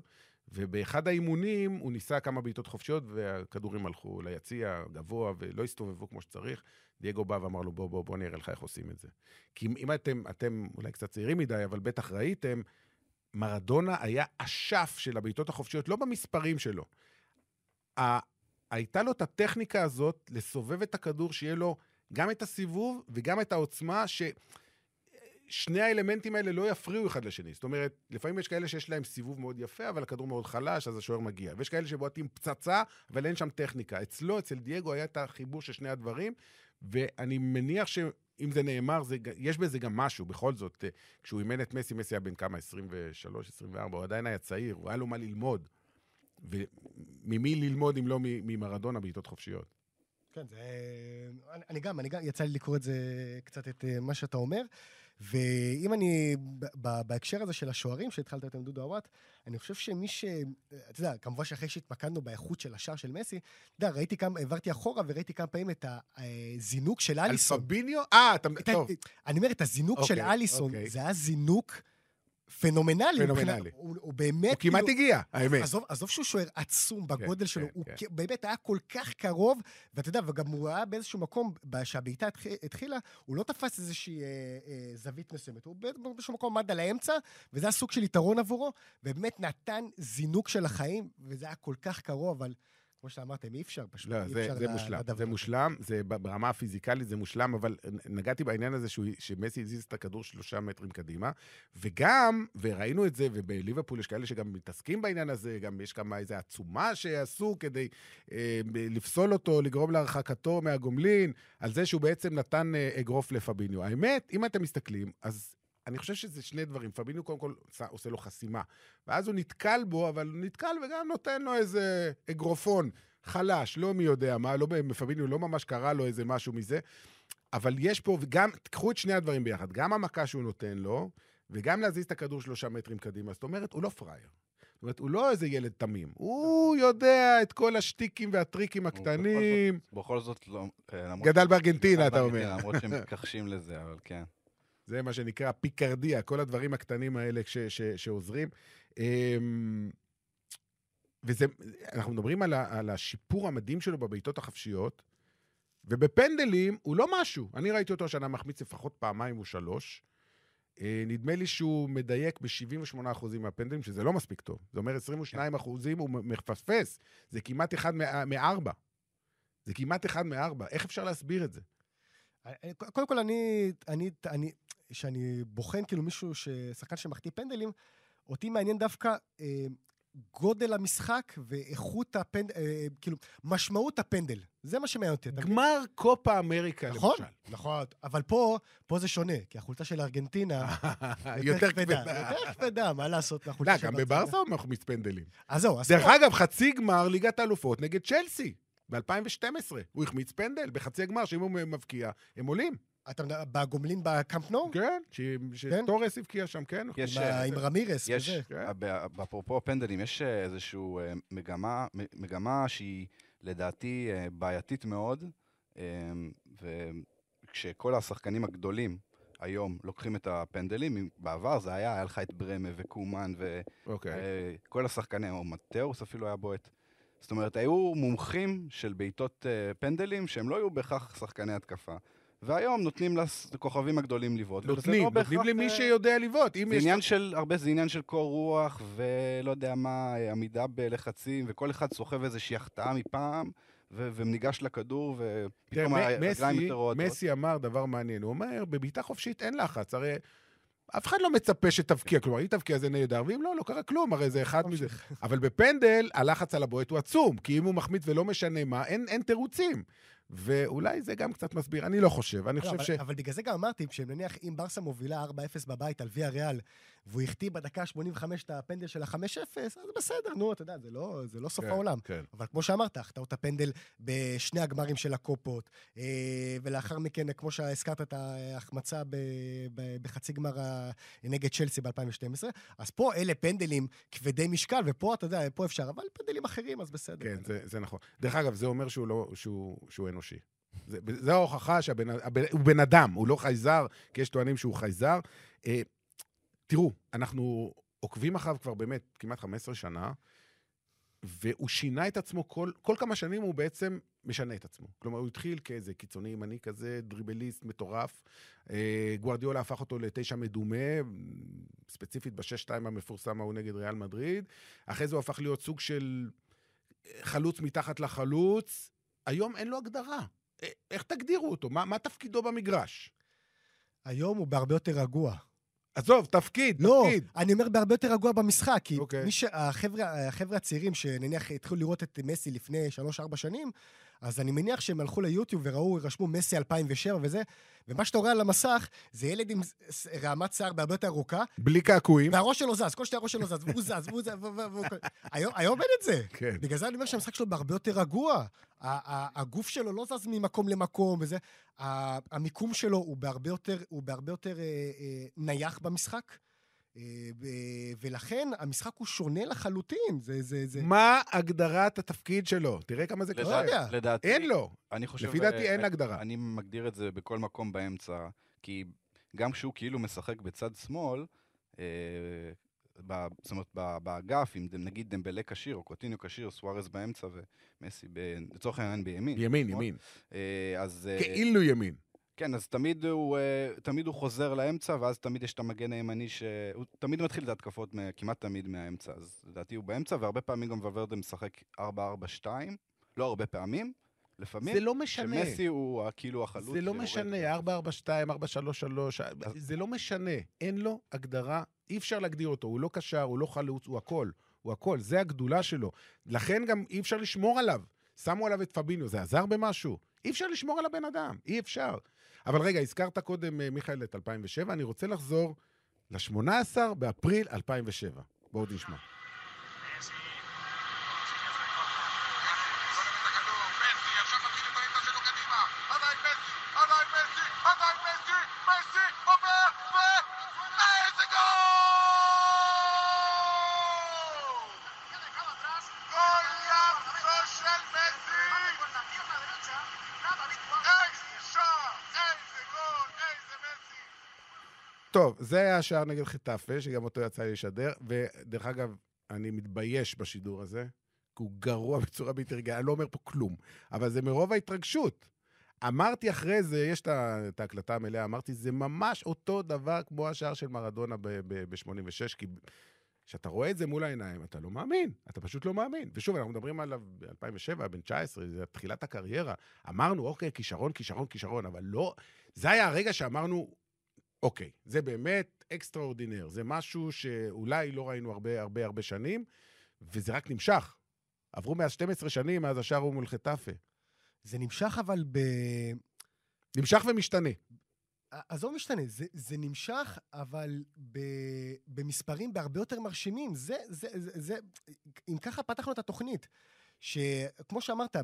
ובאחד האימונים הוא ניסה כמה בעיטות חופשיות, והכדורים הלכו ליציע גבוה ולא הסתובבו כמו שצריך. דייגו בא ואמר לו, בוא, בוא, בוא נראה לך איך עושים את זה. כי אם אתם, אתם אולי קצת צעירים מדי, אבל בטח ראיתם, מרדונה היה אשף של הבעיטות החופשיות, לא במספרים שלו. ה- הייתה לו את הטכניקה הזאת לסובב את הכדור, שיהיה לו גם את הסיבוב וגם את העוצמה, ששני האלמנטים האלה לא יפריעו אחד לשני. זאת אומרת, לפעמים יש כאלה שיש להם סיבוב מאוד יפה, אבל הכדור מאוד חלש, אז השוער מגיע. ויש כאלה שבועטים פצצה, אבל אין שם טכניקה. אצלו, אצל דייגו, היה את החיבור של שני הדברים, ואני מניח שאם זה נאמר, זה, יש בזה גם משהו, בכל זאת. אה, כשהוא אימן את מסי, מסי היה בן כמה? 23, 24, הוא עדיין היה צעיר, הוא היה לו מה ללמוד. וממי ללמוד אם לא ממרדונה בעיטות חופשיות? כן, זה... אני, אני גם, אני גם, יצא לי לקרוא את זה קצת, את אה, מה שאתה אומר. ואם אני, בהקשר הזה של השוערים, שהתחלת את עם דודו עוואט, אני חושב שמי ש... אתה יודע, כמובן שאחרי שהתמקדנו באיכות של השער של מסי, אתה יודע, ראיתי כמה, העברתי אחורה וראיתי כמה פעמים את הזינוק של על אליסון. פביניו? אה, אתה... טוב. אני אומר, את הזינוק של אוקיי, אליסון, אוקיי. זה היה זינוק פנומנלי. פנומנלי. הוא, הוא באמת... הוא כמעט כאילו- הגיע, האמת. עזוב, עזוב שהוא שוער עצום בגודל שלו, כן, הוא כן. באמת היה כל כך קרוב, ואתה יודע, וגם הוא היה באיזשהו מקום, ב- שהבעיטה התח- התחילה, הוא לא תפס איזושהי אה, אה, זווית מסוימת, הוא באיז- באיזשהו מקום עמד על האמצע, וזה היה סוג של יתרון עבורו, ובאמת נתן זינוק של החיים, וזה היה כל כך קרוב, אבל כמו שאמרתם, אי אפשר פשוט, לא, אי זה, אפשר זה מושלם, לדבר זה. מושלם, זה ברמה הפיזיקלית זה מושלם, אבל נגעתי בעניין הזה שהוא, שמסי הזיז את הכדור שלושה מטרים קדימה, וגם, וראינו את זה, ובליברפול יש כאלה שגם מתעסקים בעניין הזה, גם יש כמה איזו עצומה שעשו כדי אה, לפסול אותו, לגרום להרחקתו מהגומלין, על זה שהוא בעצם נתן אה, אגרוף לפביניו. האמת, אם אתם מסתכלים, אז... אני חושב שזה שני דברים. פביניו קודם כל עושה, לו חסימה, ואז הוא נתקל בו, אבל נתקל וגם נותן לו איזה אגרופון חלש, לא מי יודע מה, לא בפביניו לא ממש קרה לו איזה משהו מזה, אבל יש פה, וגם, תקחו את שני הדברים ביחד, גם המכה שהוא נותן לו, וגם להזיז את הכדור שלושה מטרים קדימה. זאת אומרת, הוא לא פראייר. זאת אומרת, הוא לא איזה ילד תמים. הוא יודע את כל השטיקים והטריקים הוא בכל הקטנים. זאת- בכל זאת לא... אה, גדל בארגנטינה, אתה אומר. למרות שהם מתכחשים לזה, אבל כן. זה מה שנקרא פיקרדיה, כל הדברים הקטנים האלה ש, ש, שעוזרים. אמ, וזה, אנחנו מדברים על, ה, על השיפור המדהים שלו בבעיטות החפשיות, ובפנדלים הוא לא משהו. אני ראיתי אותו השנה מחמיץ לפחות פעמיים או שלוש. אה, נדמה לי שהוא מדייק ב-78% מהפנדלים, שזה לא מספיק טוב. זה אומר 22% הוא מפספס. זה כמעט אחד מא- מארבע. זה כמעט אחד מארבע. איך אפשר להסביר את זה? אני- קודם כל, אני, אני, אני, שאני בוחן כאילו מישהו, שחקן שמחטיא פנדלים, אותי מעניין דווקא אה, גודל המשחק ואיכות הפנדל, אה, כאילו, משמעות הפנדל. זה מה שמעניין אותי. גמר קופה אמריקה, נכון, למשל. נכון, אבל פה, פה זה שונה, כי החולצה של ארגנטינה יותר כבדה. יותר כבדה, מה לעשות מהחולצה לא, של גם ברצלונה? בברסה הוא מחמיץ פנדלים. אז זהו, אז דרך אגב, חצי גמר ליגת האלופות נגד צ'לסי, ב-2012. הוא החמיץ פנדל בחצי הגמר, שאם הוא מבקיע, הם עולים. אתה מדבר, בגומלין בקאמפ נו? כן, ש- כן. שטורס הבקיע שם, כן. עם אה, עם רמירס יש, וזה. כן. ב- אפרופו הפנדלים, יש אה, איזושהי אה, מגמה, שהיא לדעתי אה, בעייתית מאוד, אה, וכשכל השחקנים הגדולים היום לוקחים את הפנדלים, בעבר זה היה, היה לך את ברמה וקומן אוקיי. וכל השחקנים, או מטאוס אפילו היה בועט. זאת אומרת, היו מומחים של בעיטות אה, פנדלים שהם לא היו בהכרח שחקני התקפה. והיום נותנים לכוכבים הגדולים לבעוט. נותנים, לא נותנים למי אה, שיודע לבעוט. זה. עניין של, הרבה זה עניין של קור רוח, ולא יודע מה, אה, עמידה בלחצים, וכל אחד סוחב איזושהי החטאה מפעם, ו- וניגש לכדור, ופתאום הרגליים יותר רועדות. מסי אמר דבר מעניין, הוא אומר, בבעיטה חופשית אין לחץ, הרי אף אחד לא מצפה שתבקיע, כלומר, אם תבקיע זה נהדר, ואם לא, לא קרה כלום, הרי זה אחד מזה. אבל בפנדל, הלחץ על הבועט הוא עצום, כי אם הוא מחמיץ ולא משנה מה, אין, אין תירוצים. ואולי זה גם קצת מסביר, אני לא חושב, אני לא, חושב אבל, ש... אבל בגלל זה גם אמרתי, שנניח אם ברסה מובילה 4-0 בבית על ויה ריאל, והוא החטיא בדקה 85 את הפנדל של ה-5-0, אז בסדר, נו, אתה יודע, זה לא, זה לא סוף כן, העולם. כן. אבל כמו שאמרת, החטאות הפנדל בשני הגמרים של הקופות, אה, ולאחר מכן, כמו שהזכרת את ההחמצה בחצי גמר נגד צ'לסי ב-2012, אז פה אלה פנדלים כבדי משקל, ופה, אתה יודע, פה אפשר, אבל פנדלים אחרים, אז בסדר. כן, זה, זה נכון. דרך אגב, זה אומר שהוא, לא, שהוא, שהוא אנושי. זה, זה ההוכחה שהוא בן אדם, הוא לא חייזר, כי יש טוענים שהוא חייזר. אה, תראו, אנחנו עוקבים אחריו כבר באמת כמעט 15 שנה, והוא שינה את עצמו, כל, כל כמה שנים הוא בעצם משנה את עצמו. כלומר, הוא התחיל כאיזה קיצוני ימני כזה, דריבליסט מטורף. אה, גוארדיולה הפך אותו לתשע מדומה, ספציפית בשש-שתיים המפורסם ההוא נגד ריאל מדריד. אחרי זה הוא הפך להיות סוג של חלוץ מתחת לחלוץ. היום אין לו הגדרה. א- איך תגדירו אותו? מה, מה תפקידו במגרש? היום הוא בהרבה יותר רגוע. עזוב, תפקיד, לא, תפקיד. אני אומר בהרבה יותר רגוע במשחק, כי אוקיי. מי שהחבר'ה החבר'ה הצעירים שנניח התחילו לראות את מסי לפני 3-4 שנים, אז אני מניח שהם הלכו ליוטיוב וראו, רשמו מסי 2007 וזה, ומה שאתה רואה על המסך זה ילד עם רעמת שיער בהרבה יותר ארוכה, בלי קעקועים. והראש שלו זז, כל שנייה הראש שלו זז, והוא זז, והוא זז, היום- אין את זה. כן. בגלל זה אני אומר שהמשחק שלו בהרבה יותר רגוע. הגוף שלו לא זז ממקום למקום וזה. המיקום שלו הוא בהרבה יותר, הוא בהרבה יותר אה, אה, נייח במשחק. אה, ולכן המשחק הוא שונה לחלוטין. זה, זה, זה... מה הגדרת התפקיד שלו? תראה כמה זה קשה. יודע. לדעתי, אין לו. אני חושב... לפי דעתי אין אה, הגדרה. אני מגדיר את זה בכל מקום באמצע, כי גם כשהוא כאילו משחק בצד שמאל, אה, ב, זאת אומרת, ב- באגף, אם נגיד דמבלה כשיר, או קוטיניו כשיר, סוארז באמצע ומסי, ב- לצורך העניין בימין. ימין, נכון? ימין. אה, אז... כאילו ימין. כן, אז תמיד הוא, אה, תמיד הוא חוזר לאמצע, ואז תמיד יש את המגן הימני ש... הוא תמיד מתחיל את ההתקפות, כמעט תמיד מהאמצע. אז לדעתי הוא באמצע, והרבה פעמים גם ולוורדה משחק 4-4-2. לא הרבה פעמים, לפעמים. זה לא משנה. שמסי הוא כאילו החלוץ. זה לא. משנה, 442, 433, זה לא משנה. אין לו הגדרה, אי אפשר להגדיר אותו. הוא לא קשר, הוא לא חלוץ, הוא הכל. הוא הכל, זה הגדולה שלו. לכן גם אי אפשר לשמור עליו. שמו עליו את פביניו, זה עזר במשהו? אי אפשר לשמור על הבן אדם, אי אפשר. אבל רגע, הזכרת קודם, אה, מיכאל, את 2007, אני רוצה לחזור ל-18 באפריל 2007. בואו נשמע. טוב, זה היה השער נגד חטאפה, שגם אותו יצא לי לשדר, ודרך אגב, אני מתבייש בשידור הזה, כי הוא גרוע בצורה בלתי רגילה, אני לא אומר פה כלום, אבל זה מרוב ההתרגשות. אמרתי אחרי זה, יש את ההקלטה המלאה, אמרתי, זה ממש אותו דבר כמו השער של מרדונה ב-86, כי כשאתה רואה את זה מול העיניים, אתה לא מאמין, אתה פשוט לא מאמין. ושוב, אנחנו מדברים עליו ב-2007, בן 19, זה תחילת הקריירה. אמרנו, אוקיי, כישרון, כישרון, כישרון, אבל לא... זה היה הרגע שאמרנו, אוקיי, זה באמת extraordinaire, זה משהו שאולי לא ראינו הרבה הרבה הרבה שנים, וזה רק נמשך. עברו מאז 12 שנים, מאז השער ההוא מול חטאפה. זה נמשך אבל ב... נמשך ומשתנה. עזוב משתנה, זה, זה נמשך, אבל ב, במספרים בהרבה יותר מרשימים. זה, זה, זה, זה, אם ככה פתחנו את התוכנית, שכמו שאמרת,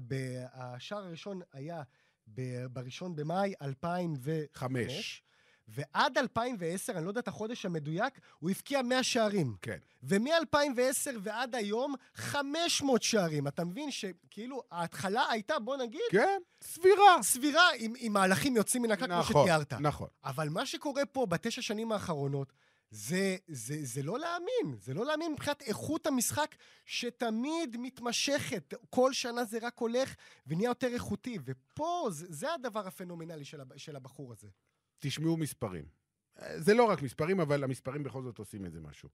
השער הראשון היה ב- בראשון במאי 2005, חמש. ועד 2010, אני לא יודע את החודש המדויק, הוא הבקיע 100 שערים. כן. ומ-2010 ועד היום, 500 שערים. אתה מבין שכאילו ההתחלה הייתה, בוא נגיד, כן, סבירה. סבירה עם, עם מהלכים יוצאים מן הכלל, כמו נכון, שתיארת. נכון. אבל מה שקורה פה בתשע שנים האחרונות, זה, זה, זה לא להאמין, זה לא להאמין מבחינת איכות המשחק שתמיד מתמשכת. כל שנה זה רק הולך ונהיה יותר איכותי, ופה זה, זה הדבר הפנומנלי של, של הבחור הזה. תשמעו מספרים. זה לא רק מספרים, אבל המספרים בכל זאת עושים איזה משהו.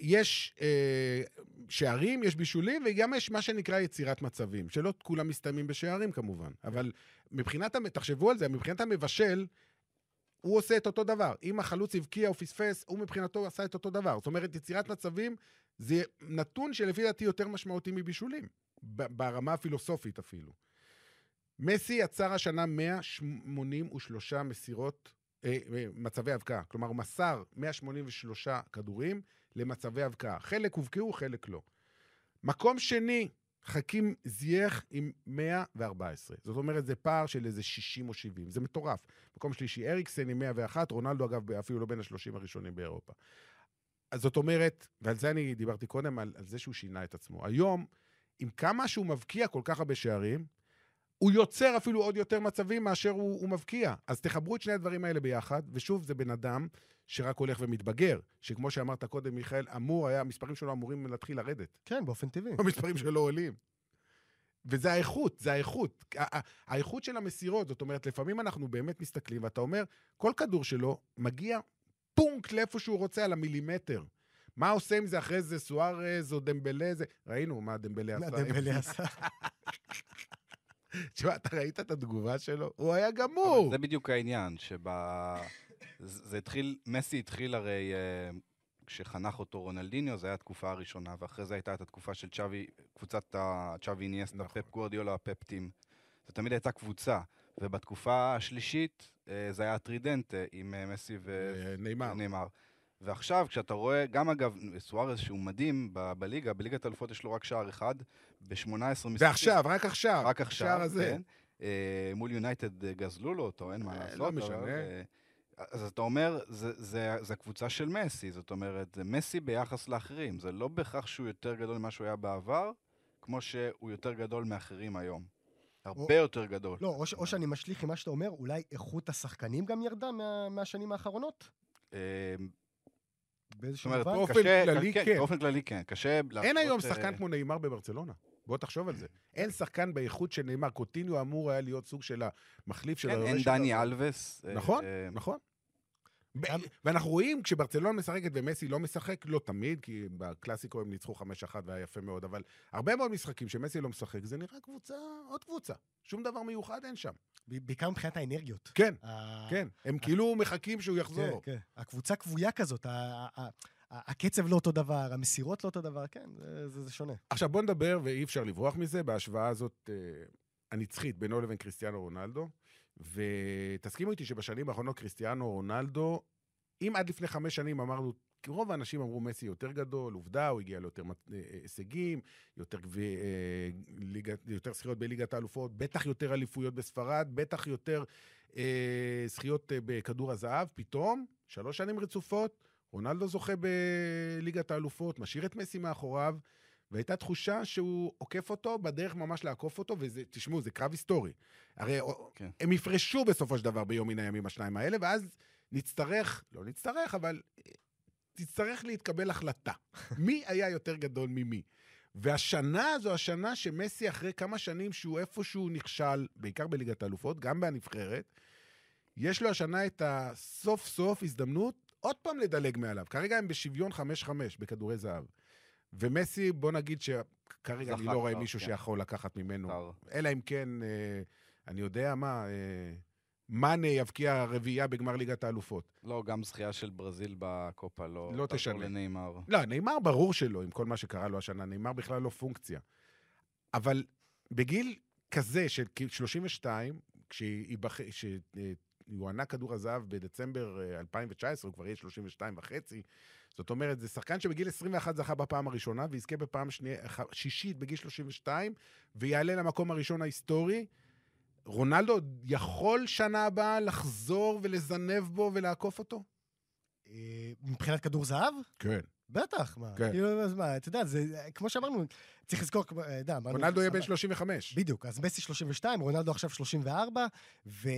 יש אה, שערים, יש בישולים, וגם יש מה שנקרא יצירת מצבים, שלא כולם מסתיימים בשערים כמובן. אבל מבחינת, תחשבו על זה, מבחינת המבשל, הוא עושה את אותו דבר. אם החלוץ הבקיע או פספס, הוא מבחינתו עשה את אותו דבר. זאת אומרת, יצירת מצבים זה נתון שלפי דעתי יותר משמעותי מבישולים, ברמה הפילוסופית אפילו. מסי יצר השנה 183 מסירות, אה, אה, מצבי הבקעה. כלומר, הוא מסר 183 כדורים למצבי הבקעה. חלק הובקעו, חלק לא. מקום שני, חכים זייח עם 114. זאת אומרת, זה פער של איזה 60 או 70. זה מטורף. מקום שלישי, אריקסן עם 101, רונלדו, אגב, אפילו לא בין ה-30 הראשונים באירופה. אז זאת אומרת, ועל זה אני דיברתי קודם, על, על זה שהוא שינה את עצמו. היום, עם כמה שהוא מבקיע כל כך הרבה שערים, הוא יוצר אפילו עוד יותר מצבים מאשר הוא, הוא מבקיע. אז תחברו את שני הדברים האלה ביחד, ושוב, זה בן אדם שרק הולך ומתבגר, שכמו שאמרת קודם, מיכאל, אמור היה, המספרים שלו אמורים להתחיל לרדת. כן, באופן טבעי. המספרים שלו עולים. וזה האיכות, זה האיכות. האיכות של המסירות, זאת אומרת, לפעמים אנחנו באמת מסתכלים, ואתה אומר, כל כדור שלו מגיע פונקט לאיפה שהוא רוצה על המילימטר. מה עושה עם זה אחרי זה סוארז או דמבלה? זה... ראינו מה דמבלה עשה. דמבלה עשה. תשמע, אתה ראית את התגובה שלו? הוא היה גמור. זה בדיוק העניין, שב... זה התחיל, מסי התחיל הרי, אה, כשחנך אותו רונלדיניו, זו הייתה התקופה הראשונה, ואחרי זה הייתה את התקופה של צ'אבי, קבוצת הצ'אבי ניאסטה, נכון. פפ גורדיולה, פפ טים. זו תמיד הייתה קבוצה. ובתקופה השלישית, אה, זה היה הטרידנט עם אה, מסי ו... אה. ועכשיו, כשאתה רואה, גם אגב, סוארז שהוא מדהים ב- בליגה, בליגת האלופות יש לו רק שער אחד, ב-18 משחקים. זה עכשיו, רק עכשיו. רק עכשיו, השער הזה. כן. אה, מול יונייטד אה, גזלו לו אותו, אין מה אה, לעשות. לא אבל, משנה. אה, אז אתה אומר, זה, זה, זה הקבוצה של מסי, זאת אומרת, זה מסי ביחס לאחרים. זה לא בהכרח שהוא יותר גדול ממה שהוא היה בעבר, כמו שהוא יותר גדול מאחרים היום. הרבה יותר גדול. לא, או, ש- או שאני משליך עם מה שאתה אומר, אולי איכות השחקנים גם ירדה מה, מהשנים האחרונות? באיזשהו מובן? באופן כללי, כן. באופן כללי כן. קשה אין היום אה, שחקן כמו נאמר בברצלונה. בוא תחשוב על זה. אין שחקן באיכות של נאמר. קוטיניו אמור היה להיות סוג של המחליף של כן, היורש אין. דני אלווס. אה, נכון, אה, נכון. ואנחנו רואים כשברצלונה משחקת ומסי לא משחק, לא תמיד, כי בקלאסיקו הם ניצחו 5-1 והיה יפה מאוד, אבל הרבה מאוד משחקים שמסי לא משחק, זה נראה קבוצה, עוד קבוצה. שום דבר מיוחד אין שם. בעיקר מבחינת האנרגיות. כן, כן. הם כאילו מחכים שהוא כן, יחזור. כן. הקבוצה כבויה כזאת, הקצב לא אותו דבר, המסירות לא אותו דבר, כן, זה שונה. עכשיו בוא נדבר, ואי אפשר לברוח מזה, בהשוואה הזאת אה, הנצחית בינו לבין קריסטיאנו רונלדו. ותסכימו איתי שבשנים האחרונות קריסטיאנו רונלדו, אם עד לפני חמש שנים אמרנו, רוב האנשים אמרו מסי יותר גדול, עובדה, הוא הגיע ליותר מת- אה, הישגים, יותר, אה, יותר זכיות בליגת האלופות, בטח יותר אליפויות בספרד, בטח יותר אה, זכיות אה, בכדור הזהב, פתאום, שלוש שנים רצופות, רונלדו זוכה בליגת האלופות, משאיר את מסי מאחוריו, והייתה תחושה שהוא עוקף אותו בדרך ממש לעקוף אותו, וזה, תשמעו, זה קרב היסטורי. הרי כן. הם יפרשו בסופו של דבר ביום מן הימים השניים האלה, ואז נצטרך, לא נצטרך, אבל אה, תצטרך להתקבל החלטה. מי היה יותר גדול ממי? והשנה זו השנה שמסי, אחרי כמה שנים שהוא איפשהו נכשל, בעיקר בליגת האלופות, גם בנבחרת, יש לו השנה את הסוף סוף הזדמנות עוד פעם לדלג מעליו. כרגע הם בשוויון 5-5 בכדורי זהב. ומסי, בוא נגיד שכרגע אני לא רואה מישהו כן. שיכול לקחת ממנו. קר. אלא אם כן, אה, אני יודע מה, אה, מאנה יבקיע רביעייה בגמר ליגת האלופות. לא, גם זכייה של ברזיל בקופה לא... לא תשנה. לנאמר. לא, נאמר ברור שלא, עם כל מה שקרה לו השנה, נאמר בכלל לא פונקציה. אבל בגיל כזה של כ- 32, כשיוענק כדור הזהב בדצמבר אה, 2019, הוא כבר יהיה 32 וחצי, זאת אומרת, זה שחקן שבגיל 21 זכה בפעם הראשונה, ויזכה בפעם שנייה, ח- שישית בגיל 32, ויעלה למקום הראשון ההיסטורי. רונלדו יכול שנה הבאה לחזור ולזנב בו ולעקוף אותו? אה, מבחינת כדור זהב? כן. בטח, מה. כן. כאילו, אז מה, אתה יודע, זה, כמו שאמרנו, צריך לזכור, כמו, אתה יודע, אמרנו... רונלדו יהיה בן אבל- 35. בדיוק, אז מסי 32, רונלדו עכשיו 34, ו...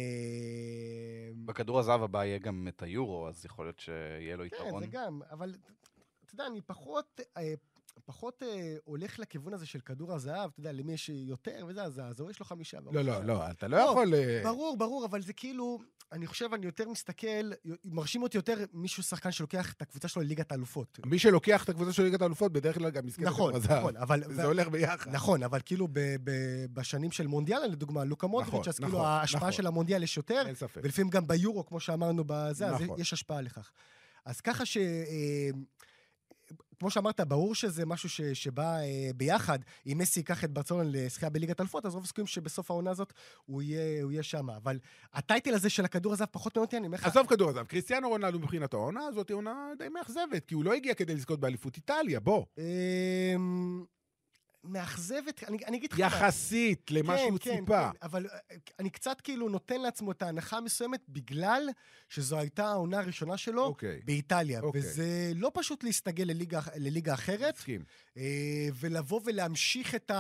בכדור הזהב הבא יהיה גם את היורו, אז יכול להיות שיהיה לו כן, יתרון. זה גם, אבל אתה יודע, אני פחות... פחות אה, הולך לכיוון הזה של כדור הזהב, אתה יודע, למי יש יותר וזה, אז הזוהר יש לו חמישה. לא, לא, לא, אתה לא לא, יכול... אה, ברור, ברור, אבל זה כאילו, אני חושב, אני יותר מסתכל, מרשים אותי יותר מישהו שחקן שלוקח את הקבוצה שלו לליגת האלופות. מי שלוקח את הקבוצה של ליגת האלופות, בדרך כלל גם יזכה נכון, בכדור הזהב. נכון, אבל... זה הולך ביחד. נכון, אבל כאילו ב- ב- בשנים של מונדיאל, לדוגמה, לוקה מודריץ', נכון, אז כאילו נכון, ההשפעה נכון. של המונדיאל יש יותר. ולפעמים גם ביורו, כמו שאמרנו בזה, אז נכון. יש השפעה לכך. אז ככה ש... אה, כמו שאמרת, ברור שזה משהו ש, שבא אה, ביחד. אם מסי ייקח את ברצלונה לשחייה בליגת אלפות, אז רוב הסיכויים שבסוף העונה הזאת הוא יהיה, יהיה שם. אבל הטייטל הזה של הכדור הזהב פחות מעניין אותי, אני אומר לך... עזוב כדור הזהב, קריסטיאנו רונלדו מבחינת העונה הזאת היא עונה די מאכזבת, כי הוא לא הגיע כדי לזכות באליפות איטליה, בוא. אמ, מאכזבת, אני, אני אגיד לך... מה. יחסית למה שהוא ציפה. כן, אבל אה, אני קצת כאילו נותן לעצמו את ההנחה המסוימת בגלל שזו הייתה העונה הראשונה שלו אוקיי. באיטליה. אוקיי. וזה לא פשוט להסתגל לליגה, לליגה אחרת, מסכים. אה, ולבוא ולהמשיך את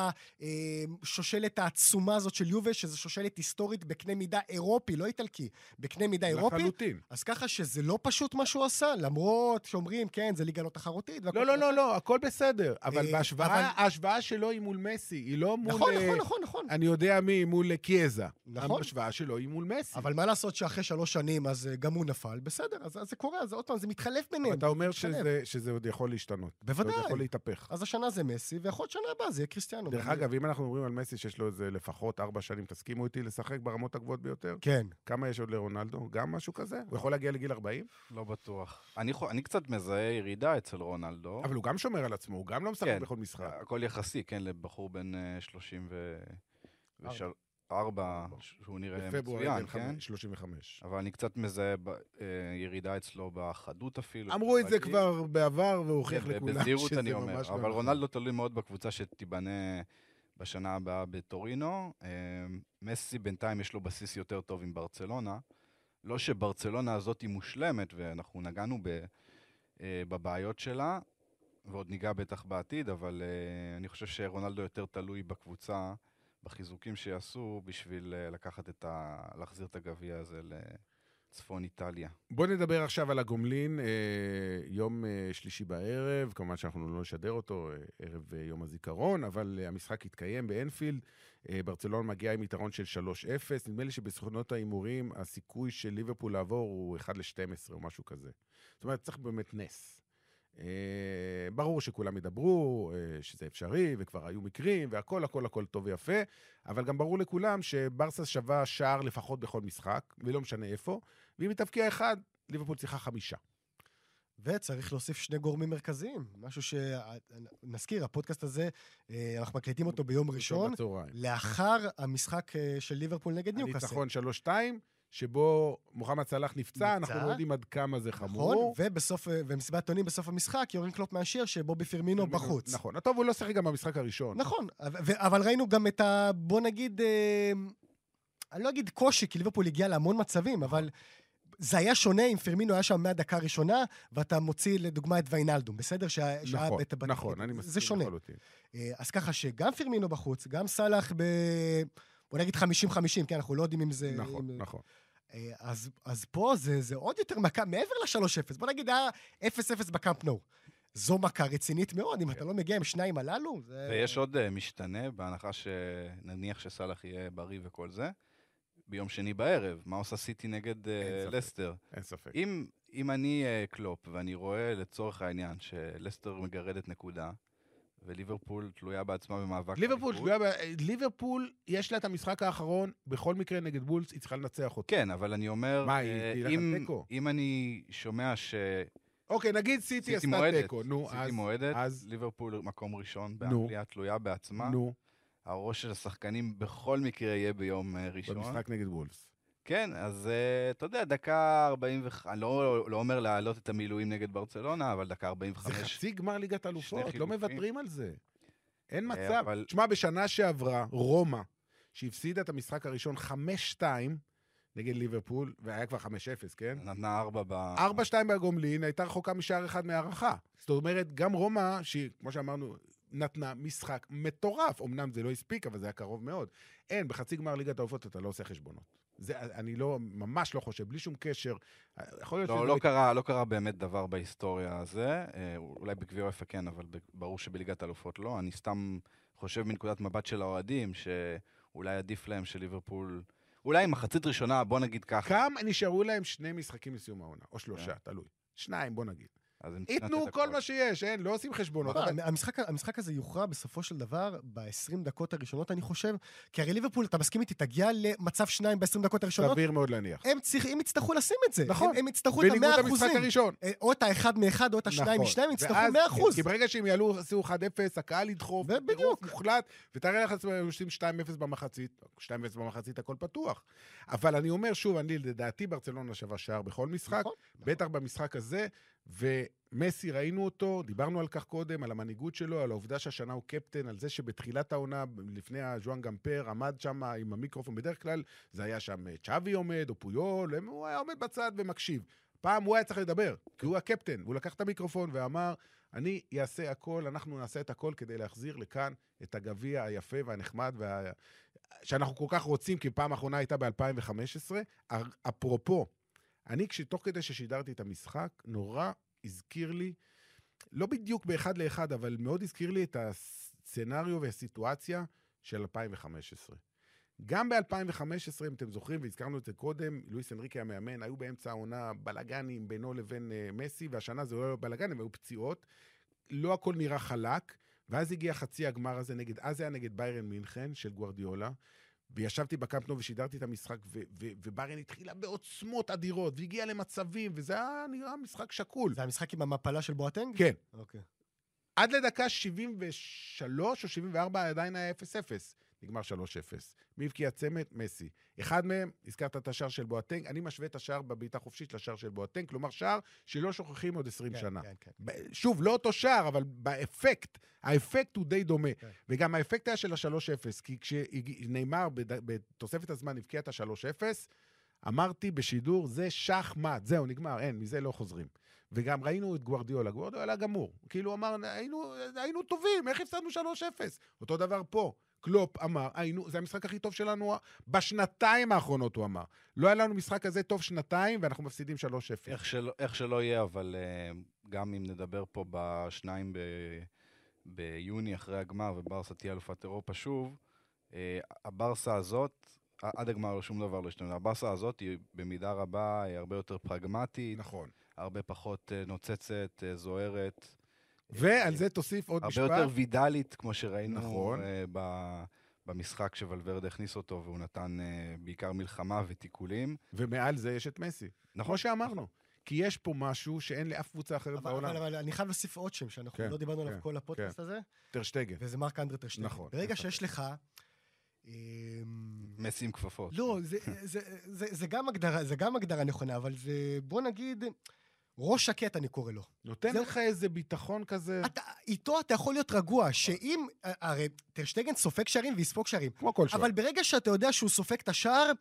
השושלת העצומה הזאת של יובה, שזו שושלת היסטורית בקנה מידה אירופי, לא איטלקי, בקנה מידה אירופי. לחלוטין. אז ככה שזה לא פשוט מה שהוא עשה, למרות שאומרים, כן, זה ליגה לא תחרותית. לא, לא. לא, לא, הכל בסדר. אבל אה, בהשוואה, ההשוואה שלו היא מול מסי, היא לא מול... נכון, אה, נכון, נכון, נכון. אני יודע מי, מול קיאזה. נכון. ההשוואה שלו היא מול מסי. אבל מה לעשות שאחרי שלוש שנים, אז אה, גם הוא נפל, בסדר, אז, אז זה קורה, אז עוד פעם, זה מתחלף ביניהם. אתה אומר. שזה, שזה עוד יכול להשתנות. בוודאי. זה עוד יכול להתהפך. אז השנה זה מסי, ויכול להיות שנה הבאה זה יהיה קריסטיאנו. דרך אבל- אגב, אם אנחנו מדברים על מסי שיש לו איזה לפחות ארבע שנים, תסכימו איתי לשחק ברמות הגבוהות ביותר? כן. כמה יש עוד לרונלדו? גם משהו כזה? הוא יכול להגיע לגיל 40? לא בטוח. אני, אני קצת מזהה ירידה אצל רונלדו. אבל הוא גם שומר על עצמו, הוא גם לא משחק כן. בכל משחק. הכל יחסי, כן, לבחור בן אה, 34, שהוא נראה מצוין, כן? 35. אבל אני קצת מזהה אה, ירידה אצלו בחדות אפילו. אמרו את זה. כבר בעבר, והוא הוכיח כן, לכולם בזהירות שזה אני אומר, ממש לא אבל נכון. רונלדו תלוי מאוד בקבוצה שתיבנה בשנה הבאה בטורינו. אה, מסי בינתיים יש לו בסיס יותר טוב עם ברצלונה. לא שברצלונה הזאת היא מושלמת, ואנחנו נגענו ב, אה, בבעיות שלה, ועוד ניגע בטח בעתיד, אבל אה, אני חושב שרונלדו יותר תלוי בקבוצה, בחיזוקים שיעשו בשביל אה, לקחת את ה... להחזיר את הגביע הזה לצפון איטליה. בוא נדבר עכשיו על הגומלין, אה, יום אה, שלישי בערב, כמובן שאנחנו לא נשדר אותו, אה, ערב אה, יום הזיכרון, אבל אה, המשחק יתקיים באנפילד. אה, ברצלונה מגיעה עם יתרון של 3-0. נדמה לי שבסוכנות ההימורים הסיכוי של ליברפול לעבור הוא 1 ל-12 או משהו כזה. זאת אומרת, צריך באמת נס. אה, ברור שכולם ידברו, אה, שזה אפשרי, וכבר היו מקרים, והכל, הכל, הכל טוב ויפה, אבל גם ברור לכולם שברסה שווה שער לפחות בכל משחק, ולא משנה איפה, ואם היא תבקיע אחד, ליברפול צריכה חמישה. וצריך להוסיף שני גורמים מרכזיים, משהו ש... נזכיר, הפודקאסט הזה, אה, אנחנו מקליטים אותו ביום ראשון, בצהריים. לאחר המשחק של ליברפול נגד ניוקאסל. הניצחון 3-2, שבו מוחמד סלאח נפצע, נפצע. אנחנו לא יודעים עד כמה זה נכון, חמור. ובסוף, אה, במסיבת עיתונים בסוף המשחק, יורן קלופ מאשר שבובי פרמינו בחוץ. נכון. טוב, הוא לא שיחק גם במשחק הראשון. נכון, אבל ראינו גם את ה... בוא נגיד, אה, אני לא אגיד קושי, כי ליברפול הגיע להמון מצבים, אבל זה היה שונה אם פרמינו היה שם מהדקה הראשונה, ואתה מוציא לדוגמה את ויינלדום, בסדר? שהיה שהיה נכון, בית- נכון, אני זה מסכים שונה. לחלוטין. אה, אז ככה שגם פרמינו בחוץ, גם סאלח ב... בוא נגיד 50-50, כן, אנחנו לא יודעים אם זה... נכון, אם... נכון. אה, אז, אז פה זה, זה עוד יותר מכה, מעבר ל-3-0, בוא נגיד היה 0-0 בקאמפ נו. זו מכה רצינית מאוד, אם אתה לא מגיע עם שניים הללו, זה... ויש עוד אה, משתנה, בהנחה שנניח שסאלח יהיה בריא וכל זה, ביום שני בערב, מה עושה סיטי נגד אה. לסטר? אין ספק. אם, אם אני קלופ ואני רואה לצורך העניין שלסטר מגרדת נקודה, וליברפול תלויה בעצמה במאבק ליברפול, תלויה ב- ליברפול, יש לה את המשחק האחרון, בכל מקרה נגד וולבס, היא צריכה לנצח אותו. כן, אבל אני אומר, מה, היא אה, תלך על אם, תיקו? אם אני שומע שסיטי אוקיי, נגיד סיטי עשתה תיקו, נו, סיטי אז... מועדת, אז- ליברפול מקום ראשון. באנגליה, תלויה בעצמה, נו, הראש של השחקנים בכל מקרה יהיה ביום אה, ראשון. במשחק נגד וולס. כן, אז אה, אתה יודע, דקה 45, אני לא, לא אומר להעלות את המילואים נגד ברצלונה, אבל דקה זה 45. חצי גמר ליגת אלופות, לא. מוותרים על זה. אין אה, מצב. אבל- תשמע, בשנה שעברה, רומא, שהפסידה את המשחק הראשון 5-2, נגד ליברפול, והיה כבר 5-0, כן? נתנה ארבע ב... 4-2 בגומלין, הייתה רחוקה משער אחד מהערכה. זאת אומרת, גם רומא, שהיא, כמו שאמרנו, נתנה משחק מטורף. אמנם זה לא הספיק, אבל זה היה קרוב מאוד. אין, בחצי גמר ליגת העופות אתה לא עושה חשבונות. זה, אני לא, ממש לא חושב, בלי שום קשר. יכול להיות לא, שזה... לא, קרה, לא קרה באמת דבר בהיסטוריה הזה. אה, אולי בגביע אופה כן, אבל ברור שבליגת האלופות לא. אני סתם חושב מנקודת מבט של האוהדים, שאולי עדיף להם שליברפול... אולי מחצית ראשונה, בוא נגיד ככה. כמה נשארו להם שני משחקים לסיום העונה, או שלושה, תלוי. שניים, בוא נגיד. ייתנו כל הכל. מה שיש, אין, לא עושים חשבונות. אבל- המשחק, המשחק הזה יוכרע בסופו של דבר ב-20 דקות הראשונות, אני חושב. כי הרי ליברפול, אתה מסכים איתי, תגיע למצב שניים ב-20 דקות הראשונות, סביר מאוד להניח. הם יצטרכו לשים את זה. נכון. הם, הם יצטרכו את בניגוד המאה למשחק אחוזים. הראשון. אה, או את האחד מאחד או את השניים נכון. משניים, הם יצטרכו 100 אחוז. כי ברגע שהם יעלו, עשו 1-0, הקהל ידחוף, ובדיוק. טירוף מוחלט, ותאר לך עצמם, הם עושים 2-0 במחצית, 2-0 במחצית, הכל פתוח. אבל אני אומר שוב, אני, לדעתי ברצלונה שווה שער בכל משחק. בטח במשחק הזה, ומסי, ראינו אותו, דיברנו על כך קודם, על המנהיגות שלו, על העובדה שהשנה הוא קפטן, על זה שבתחילת העונה, לפני הז'ואן גמפר, עמד שם עם המיקרופון, בדרך כלל זה היה שם אה, צ'אבי עומד, או פויול, הוא היה עומד בצד ומקשיב. פעם הוא היה צריך לדבר, כי הוא הקפטן, והוא לקח את המיקרופון ואמר, אני אעשה הכל, אנחנו נעשה את הכל כדי להחזיר לכאן את הגביע היפה והנחמד, וה... שאנחנו כל כך רוצים, כי פעם האחרונה הייתה ב-2015. אפרופו, אני, כשתוך כדי ששידרתי את המשחק, נורא הזכיר לי, לא בדיוק באחד לאחד, אבל מאוד הזכיר לי את הסצנריו והסיטואציה של 2015. גם ב-2015, אם אתם זוכרים, והזכרנו את זה קודם, לואיס אנריקי המאמן, היו באמצע העונה בלאגנים בינו לבין uh, מסי, והשנה זה לא היה בלאגנים, היו פציעות. לא הכל נראה חלק, ואז הגיע חצי הגמר הזה נגד, אז זה היה נגד ביירן מינכן של גוורדיולה, וישבתי בקמפנו ושידרתי את המשחק, ו- ו- וביירן התחילה בעוצמות אדירות, והגיעה למצבים, וזה היה נראה משחק שקול. זה המשחק עם המפלה של בואטנג? כן. אוקיי. עד לדקה 73 או 74 עדיין היה 0-0. נגמר 3-0. מי הבקיע צמד? מסי. אחד מהם, הזכרת את השער של בואטנג, אני משווה את השער בבעיטה חופשית לשער של בואטנג, כלומר שער שלא שוכחים עוד 20 כן, שנה. כן, כן. שוב, לא אותו שער, אבל באפקט, האפקט הוא די דומה. כן. וגם האפקט היה של ה-3-0, כי כשנאמר בתוספת הזמן הבקיע את ה-3-0, אמרתי בשידור, זה שחמט, זהו, נגמר, אין, מזה לא חוזרים. וגם ראינו את גוורדיולה, גוורדיולה גמור. כאילו אמר, היינו, היינו טובים, איך הפסדנו 3-0? אותו דבר פה. קלופ אמר, היינו, זה המשחק הכי טוב שלנו בשנתיים האחרונות, הוא אמר. לא היה לנו משחק כזה טוב שנתיים, ואנחנו מפסידים 3-0. איך שלא, איך שלא יהיה, אבל אה, גם אם נדבר פה בשניים ב, ביוני אחרי הגמר וברסה תהיה אלופת אירופה שוב, אה, הברסה הזאת, עד הגמר שום דבר לא השתנה. הברסה הזאת היא במידה רבה היא הרבה יותר פרגמטית, נכון. הרבה פחות אה, נוצצת, אה, זוהרת. ועל זה תוסיף עוד הרבה משפט. יותר וידאלית, כמו שראינו נכון. אה, ב, במשחק שוולברד הכניס אותו, והוא נתן אה, בעיקר מלחמה ותיקולים. ומעל זה יש את מסי. נכון. כמו שאמרנו. כי יש פה משהו שאין לאף קבוצה אחרת אבל, בעולם. אבל, אבל אני חייב להוסיף עוד שם שאנחנו כן, לא דיברנו עליו כן, כל הפודקאסט הזה, טרשטגן. וזה מרק אנדרה טרשטגן. נכון, ברגע אין שיש לך... מסי עם כפפות. לא, זה, זה, זה, זה, גם הגדרה, זה גם הגדרה נכונה, אבל זה, בוא נגיד, ראש שקט אני קורא לו. נותן. לך איזה ביטחון כזה, אתה, איתו אתה יכול להיות רגוע, שאם, הרי טרשטגן סופג שערים ויספוג שערים, כמו כל שוער. אבל ברגע שאתה יודע שהוא סופג את השער,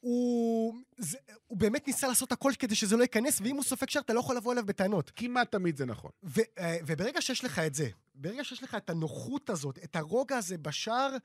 הוא, זה, הוא באמת ניסה לעשות הכל כדי שזה לא ייכנס, ואם הוא סופג שער אתה לא יכול לבוא אליו בטענות. כמעט תמיד זה נכון. ו, אה, וברגע שיש לך את זה, ברגע שיש לך את הנוחות הזאת, את הרוגע הזה בשער,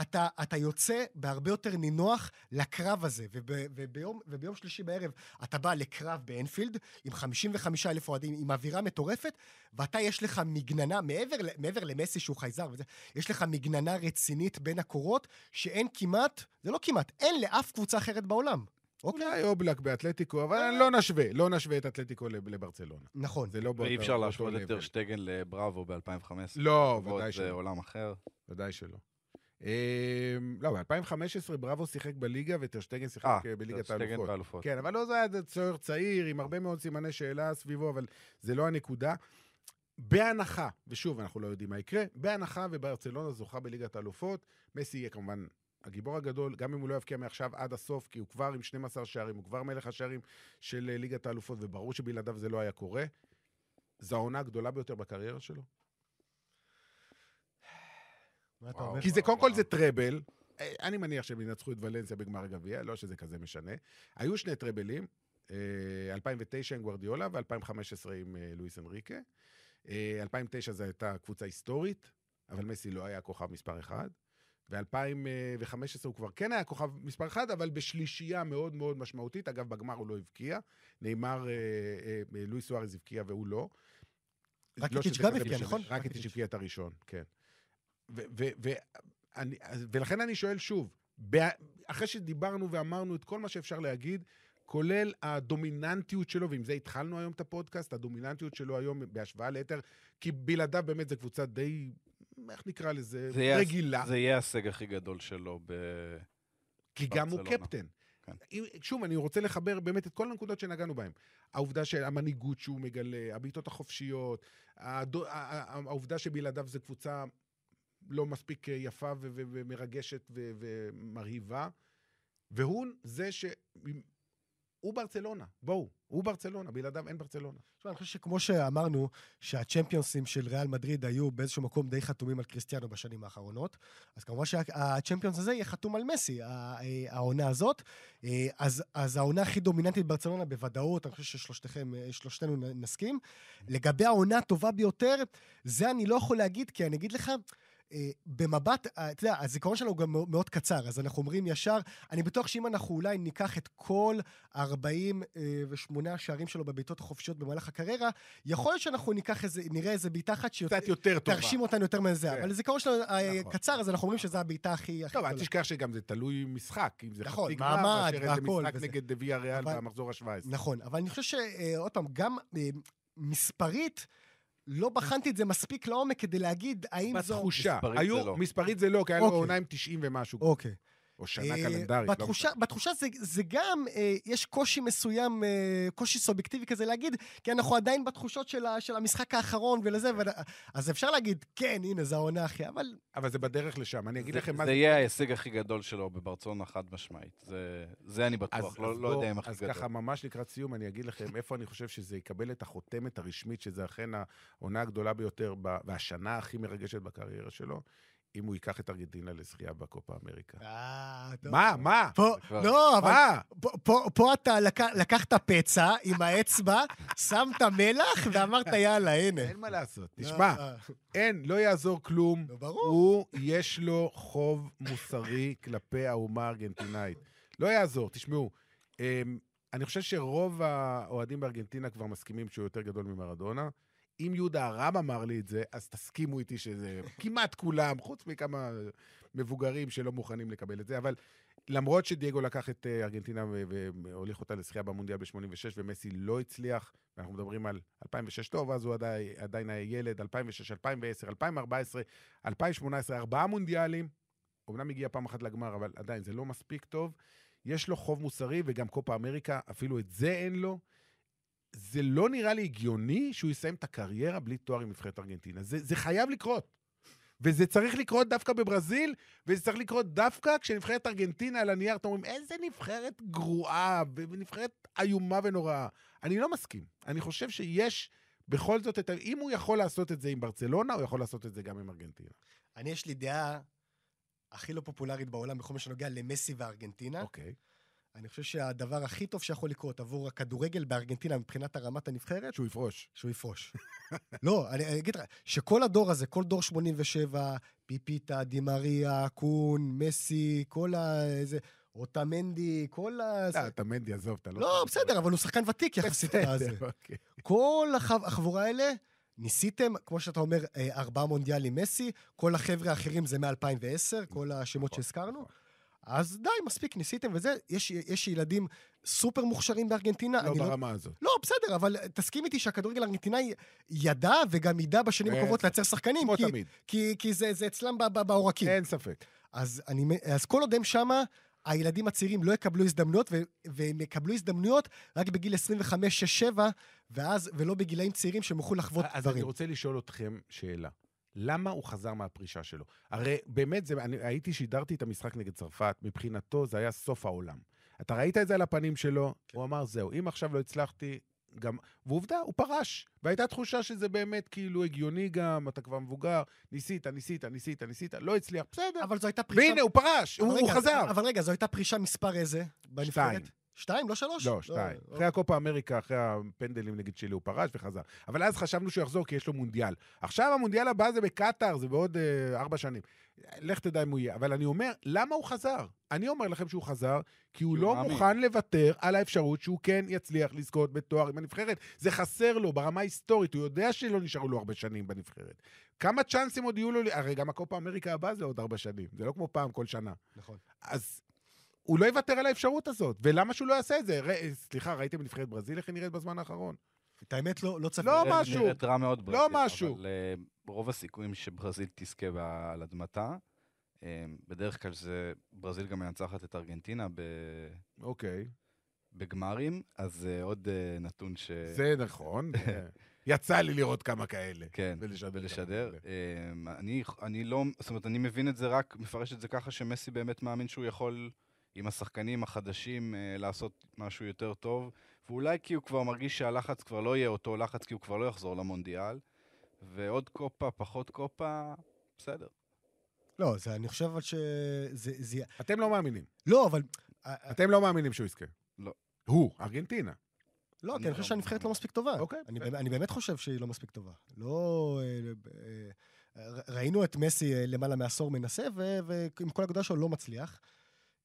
אתה, אתה יוצא בהרבה יותר נינוח לקרב הזה. וב, וביום, וביום שלישי בערב אתה בא לקרב באנפילד עם 55 אלף אוהדים, עם אווירה מטורפת, ואתה יש לך מגננה, מעבר, מעבר למסי שהוא חייזר וזה, יש לך מגננה רצינית בין הקורות, שאין כמעט, זה לא כמעט, אין לאף קבוצה אחרת בעולם. אוקיי? אולי אובלק באתלטיקו, אבל לא נשווה, לא נשווה את אתלטיקו לב- לברצלונה. נכון. זה לא באותו ואי אפשר להשוות את. טרשטגן לבראבו ב-2015. לא, ודאי זה שלא. עולם אחר. ודאי שלא. אמ, לא, ב-2015 בראבו שיחק בליגה וטרשטגן שיחק אה, אה, בליגת האלופות. כן, אבל לא זה היה צוער צעיר, עם הרבה מאוד סימני שאלה סביבו, אבל זה לא הנקודה. בהנחה, ושוב, אנחנו לא יודעים מה יקרה, בהנחה וברצלונה זוכה בליגת האלופות, מסי יהיה כמובן הגיבור הגדול, גם אם הוא לא יבקיע מעכשיו עד הסוף, כי הוא כבר עם 12 שערים, הוא כבר מלך השערים של אה, ליגת האלופות, וברור שבלעדיו זה לא היה קורה. זו העונה הגדולה ביותר בקריירה שלו. מה אתה וואו. אומר? כי זה, קודם כל זה טראבל, אה, אני מניח שהם ינצחו את ולנסיה בגמר הגביע, לא שזה כזה משנה. היו שני טראבלים, אה, 2009 עם גוורדיולה ו-2015 עם אה, לואיס אנריקה. אה, 2009 זו הייתה קבוצה היסטורית, אבל מסי לא היה כוכב מספר אחד. ו-2015 הוא כבר כן היה כוכב מספר אחד, אבל בשלישייה מאוד מאוד משמעותית. אגב, בגמר הוא לא הבקיע. נאמר, אה, אה, לואיס סוארז הבקיע והוא לא. רקיטיץ' שזה גם כזה הבקיע. נכון? רקיטיץ' רקיטיץ'. הבקיע את הראשון, כן. ו- ו- ו- אני- ולכן אני שואל שוב, אחרי שדיברנו ואמרנו את כל מה שאפשר להגיד, כולל הדומיננטיות שלו, ועם זה התחלנו היום את הפודקאסט, הדומיננטיות שלו היום בהשוואה ליתר, כי בלעדיו באמת זו קבוצה די, איך נקרא לזה, זה רגילה, זה יהיה ההישג הכי גדול שלו ב... כי גם הוא. קפטן. כן. שוב, אני רוצה לחבר באמת את כל הנקודות שנגענו בהן. העובדה של המנהיגות שהוא מגלה, הבעיטות החופשיות, העובדה שבלעדיו זו קבוצה לא מספיק אה, יפה ומרגשת ומרהיבה, והוא זה ש... הוא ברצלונה, בואו, הוא ברצלונה, בלעדיו אין ברצלונה. תשמע, אני חושב שכמו שאמרנו, שהצ'מפיונסים של ריאל מדריד היו באיזשהו מקום די חתומים על קריסטיאנו בשנים האחרונות, אז כמובן שהצ'מפיונס הזה יהיה חתום על מסי, אה, העונה הזאת. אה, אז, אז העונה הכי דומיננטית בברצלונה בוודאות, אני חושב ששלושתכם, שלושתנו נ- נסכים. לגבי העונה הטובה ביותר, זה אני לא יכול להגיד, כי אני אגיד לך, במבט, אה, אתה יודע, הזיכרון שלנו גם מאוד קצר, אז אנחנו אומרים ישר, אני בטוח שאם אנחנו אולי ניקח את כל 48 השערים שלו בבעיטות החופשיות במהלך הקריירה, יכול להיות שאנחנו ניקח איזה, נראה איזה בעיטה אחת קצת יותר טובה. שתרשים אותנו יותר מזה, כן. אבל הזיכרון שלנו אה, נכון. קצר, אז אנחנו אומרים שזו הבעיטה הכי טוב, אל. תשכח שגם זה תלוי משחק, אם זה נכון, חצי גמר, מאשר איזה משחק וזה. נגד ויה ריאל במחזור ה-17. נכון, אבל אני חושב שעוד פעם, גם אה, מספרית, לא בחנתי את זה מספיק לעומק כדי להגיד האם זו... בתחושה, מספרית היו, זה לא. מספרית זה לא, כי היה לו אוקיי. עונה עם 90 ומשהו, אוקיי. או שנה אה, קלנדרית. לא בתחושה, משנה. בתחושה זה, זה גם, אה, יש קושי מסוים, אה, קושי סובייקטיבי כזה להגיד, כי אנחנו עדיין בתחושות של, ה, של המשחק האחרון ולזה, ו... אז אפשר להגיד, כן, הנה, זו העונה הכי, אבל אבל זה בדרך לשם. אני אגיד זה- לכם מה זה יהיה ההישג הכי גדול שלו בברצלונה חד משמעית. זה- זה אני אז, בטוח, לא אז לא בוא, יודע אם הכי אז גדול. ככה, ממש לקראת סיום, אני אגיד לכם איפה אני חושב שזה יקבל את החותמת הרשמית, שזה אכן העונה הגדולה ביותר, ב, והשנה הכי מרגשת בקריירה שלו, אם הוא ייקח את ארגנטינה לזכייה בקופה אמריקה. אה, טוב. מה, מה? פה, לא, אבל מה? פה, פה, פה אתה לק, לקחת פצע עם האצבע, שמת מלח ואמרת, יאללה, הנה. אין מה לעשות. תשמע, אה, אין, לא יעזור כלום. לא, ברור. הוא, יש לו חוב מוסרי כלפי האומה הארגנטינאית. לא יעזור, תשמעו. אמ, אני חושב שרוב האוהדים בארגנטינה כבר מסכימים שהוא יותר גדול ממרדונה. אם יהודה ארם אמר לי את זה, אז תסכימו איתי שזה כמעט כולם, חוץ מכמה מבוגרים שלא מוכנים לקבל את זה, אבל למרות שדייגו לקח את אה, ארגנטינה והוליך אותה לזכייה במונדיאל ב-86, ומסי לא הצליח, ואנחנו מדברים על 2006 טוב, אז הוא עדיין, עדיין היה ילד, 2006, 2010, 2014, 2018, ארבעה מונדיאלים, אמנם הגיע פעם אחת לגמר, אבל עדיין זה לא מספיק טוב. יש לו חוב מוסרי, וגם קופה אמריקה, אפילו את זה אין לו. זה לא נראה לי הגיוני שהוא יסיים את הקריירה בלי תואר עם נבחרת ארגנטינה. זה, זה חייב לקרות. וזה צריך לקרות דווקא בברזיל, וזה צריך לקרות דווקא כשנבחרת ארגנטינה על הנייר, אתם אומרים, איזה נבחרת גרועה, ונבחרת איומה ונוראה. אני לא מסכים. אני חושב שיש בכל זאת את ה... אם הוא יכול לעשות את זה עם ברצלונה, הוא יכול לעשות את זה גם עם ארגנטינה. אני, יש לי דעה הכי לא פופולרית בעולם בכל מה שנוגע למסי וארגנטינה. אוקיי. אני חושב שהדבר הכי טוב שיכול לקרות עבור הכדורגל בארגנטינה מבחינת הרמת הנבחרת, שהוא יפרוש. שהוא יפרוש. לא, אני, אגיד לך, שכל הדור הזה, כל דור 87, פיפיטה, דימריה, קון, מסי, כל ה... איזה... אוטמנדי, כל ה... אה, אתה מנדי, עזוב, אתה לא... לא, בסדר, אבל הוא שחקן ותיק יחסית לזה. אוקיי. כל החב- החבורה האלה, ניסיתם, כמו שאתה אומר, אה, ארבעה מונדיאלים מסי, כל החבר'ה האחרים זה מ-2010, כל השמות נכון, שהזכרנו. אז די, מספיק, ניסיתם וזה. יש, יש ילדים סופר מוכשרים בארגנטינה. לא אני ברמה הזאת. לא, בסדר, אבל תסכים איתי שהכדורגל הארגנטינאי ידע וגם ידע בשנים אין הקרובות. לייצר שחקנים, כמו כי, תמיד. כי, כי זה, זה אצלם בעורקים. אין ספק. אז, אני, אז כל עוד הם שמה, הילדים הצעירים לא יקבלו הזדמנויות, ו- והם יקבלו הזדמנויות רק בגיל 25, 6, 7, ואז, ולא בגילאים צעירים שהם יוכלו לחוות אז דברים. אני רוצה לשאול אתכם שאלה. למה הוא חזר מהפרישה שלו? הרי באמת, זה, אני הייתי, שידרתי את המשחק נגד צרפת, מבחינתו זה היה סוף העולם. אתה ראית את זה על הפנים שלו? הוא אמר, זהו, אם עכשיו לא הצלחתי, גם, ועובדה, הוא פרש. והייתה תחושה שזה באמת כאילו הגיוני גם, אתה כבר מבוגר, ניסית, ניסית, ניסית, ניסית, לא הצליח, בסדר. אבל זו הייתה פרישה... והנה, הוא פרש, הוא, הוא רגע, חזר. אבל רגע, זו הייתה פרישה מספר איזה? בנבחרת? שתיים. שתיים? לא שלוש? לא, שתיים. לא, אחרי הקופה אמריקה, אחרי הפנדלים נגד צ'ילה, הוא פרש וחזר. אבל אז חשבנו שהוא יחזור כי יש לו מונדיאל. עכשיו המונדיאל הבא זה בקטאר, זה בעוד אה, ארבע שנים. לך תדע אם הוא יהיה. אבל אני אומר, למה הוא חזר? אני אומר לכם שהוא חזר, כי הוא לא מאמין. מוכן לוותר על האפשרות שהוא כן יצליח לזכות בתואר עם הנבחרת. זה חסר לו ברמה ההיסטורית, הוא יודע שלא נשארו לו הרבה שנים בנבחרת. כמה צ'אנסים עוד יהיו לו? הרי גם הקופה אמריקה הבא זה עוד ארבע שנים. זה לא כמו פעם, כל שנה. נכון. אז הוא לא יוותר על האפשרות הזאת. ולמה שהוא לא יעשה את זה? ר... סליחה, ראיתם נבחרת ברזיל איך היא נראית בזמן האחרון? את האמת, לא לא צפיתי. לא נראית- משהו. נראית רע מאוד ברזיל. לא משהו. אבל אה, רוב הסיכויים שברזיל תזכה על אדמתה. אה, בדרך כלל זה, ברזיל גם מנצחת את ארגנטינה ב- אוקיי. בגמרים, אז זה עוד אה, נתון ש... זה נכון. יצא לי לראות כמה כאלה. כן, ולשדר ולשדר. אני, אני לא, זאת אומרת, אני מבין את זה רק, מפרש את זה ככה שמסי באמת מאמין שהוא יכול עם השחקנים החדשים אה, לעשות משהו יותר טוב, ואולי כי הוא כבר מרגיש שהלחץ כבר לא יהיה אותו לחץ, כי הוא כבר לא יחזור למונדיאל, ועוד קופה, פחות קופה, בסדר. לא, זה, אני חושב אבל שזה... זה... אתם לא מאמינים. לא, אבל... אתם לא מאמינים שהוא יזכה. לא. הוא, ארגנטינה. לא, כי אני חושב שהנבחרת לא מספיק טובה. אוקיי, אני. באמת- אני באמת חושב שהיא לא מספיק טובה. לא... אה, אה, ראינו את מסי אה, למעלה מעשור מנסה, ועם כל הגדולה שלו לא מצליח.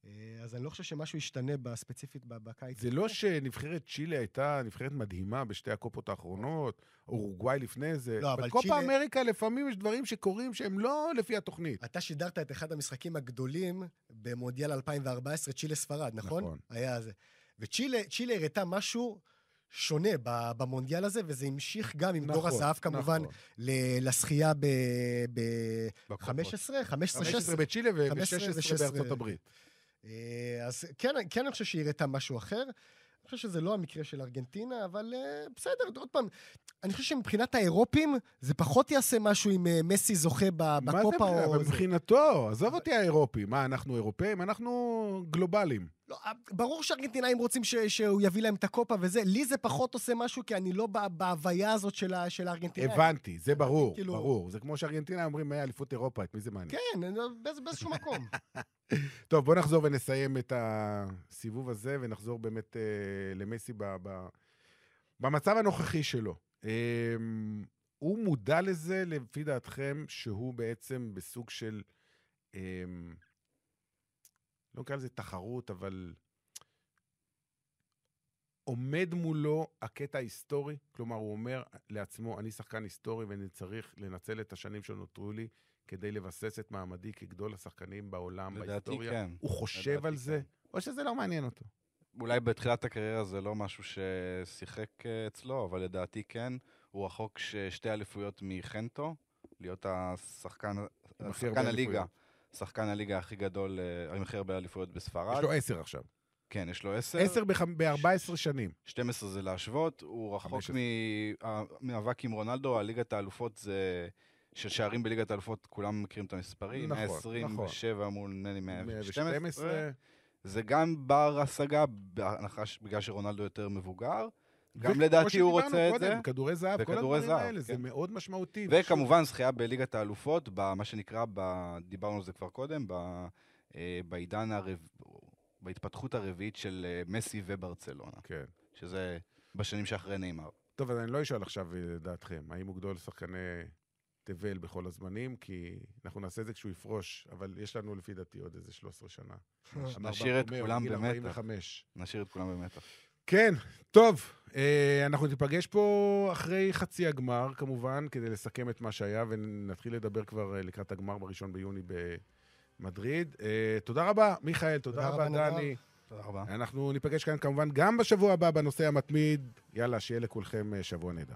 אה, אז אני לא חושב שמשהו ישתנה בספציפית ב- בקיץ. זה לא שנבחרת צ'ילה הייתה נבחרת מדהימה בשתי הקופות האחרונות, אורוגוואי לפני זה. לא, אבל בקופה צ'ילה- אמריקה לפעמים יש דברים שקורים שהם לא לפי התוכנית. אתה שידרת את אחד המשחקים הגדולים במונדיאל 2014, צ'ילה ספרד, נכון? נכון. היה זה. וצ'ילה צ'ילה הראתה משהו שונה ב- במונדיאל הזה, וזה המשיך גם עם דור נכון, הזהב כמובן נכון. לשחייה ב-15, בקופות. 15, 15 16. בצ'ילה 15 ו-16 בארצות הברית. אה, אז כן, כן אני חושב שהיא הראתה משהו אחר. אני חושב שזה לא המקרה של ארגנטינה, אבל אה, בסדר, עוד פעם, אני חושב שמבחינת האירופים, זה פחות יעשה משהו אם אה, מסי זוכה מה בקופה או... אבל זה. מבחינתו, עזוב אותי האירופי. מה, אנחנו אירופאים? אנחנו גלובליים. לא, אה, ברור שארגנטינאים רוצים ש- שהוא יביא להם את הקופה וזה, לי זה פחות עושה משהו, כי אני לא בהוויה הזאת של של הארגנטינאים. הבנתי, זה ברור, כאילו- ברור. זה כמו שארגנטינה אומרים, "אה, אליפות אירופה, את מי זה מעניין? כן, לא- באיזשהו מקום. טוב, בוא נחזור ונסיים את הסיבוב הזה, ונחזור באמת אה, למסי ב, ב, במצב הנוכחי שלו. אה, הוא מודע לזה, לפי דעתכם, שהוא בעצם בסוג של, אה, לא נקרא לזה תחרות, אבל עומד מולו הקטע ההיסטורי, כלומר, הוא אומר לעצמו, אני שחקן היסטורי ואני צריך לנצל את השנים שנותרו לי כדי לבסס את מעמדי כגדול השחקנים בעולם, לדעתי בהיסטוריה. כן. הוא חושב לדעתי על זה, כן. או שזה לא מעניין אותו? אולי בתחילת הקריירה זה לא משהו ששיחק אה, אצלו, אבל לדעתי כן. הוא רחוק שתי אליפויות מחנטו, להיות השחקן, הכי שחקן הרבה הליגה, אליפויות. שחקן הליגה הכי גדול, אה, עם הכי הרבה אליפויות בספרד. יש לו עשר עכשיו. כן, יש לו עשר. עשר ב-14 שנים. 12 זה להשוות, הוא רחוק 15. ממאבק עם רונלדו, הליגת האלופות זה... של שערים בליגת האלופות, כולם מכירים את המספרים, נכון, 127 מול נדמה לי 112. 112, זה גם בר השגה, בהנחה בגלל שרונלדו יותר מבוגר. גם לדעתי הוא רוצה את זה. כדורי זהב, כל הדברים זהב, האלה, זה כן. מאוד משמעותי. וכמובן זכייה בליגת האלופות, במה שנקרא, ב... דיברנו על זה כבר קודם, ב... אה, בעידן הרב... בהתפתחות הרביעית של אה, מסי וברצלונה, כן. שזה בשנים שאחרי נאמר. טוב, אז אני לא אשאל עכשיו אה, דעתכם, האם הוא גדול שחקני תבל בכל הזמנים, כי אנחנו נעשה את זה כשהוא יפרוש, אבל יש לנו לפי דעתי עוד איזה 13 שנה. נשאיר את כולם במתח. 45. נשאיר את כולם במתח. כן, טוב, אה, אנחנו ניפגש פה אחרי חצי הגמר, כמובן, כדי לסכם את מה שהיה, ונתחיל לדבר כבר אה, לקראת הגמר בראשון ביוני במדריד. אה, תודה רבה, מיכאל, תודה, תודה רבה, רבה. דני. תודה רבה. אנחנו ניפגש כאן כמובן גם בשבוע הבא בנושא המתמיד. יאללה, שיהיה לכולכם שבוע נהדר.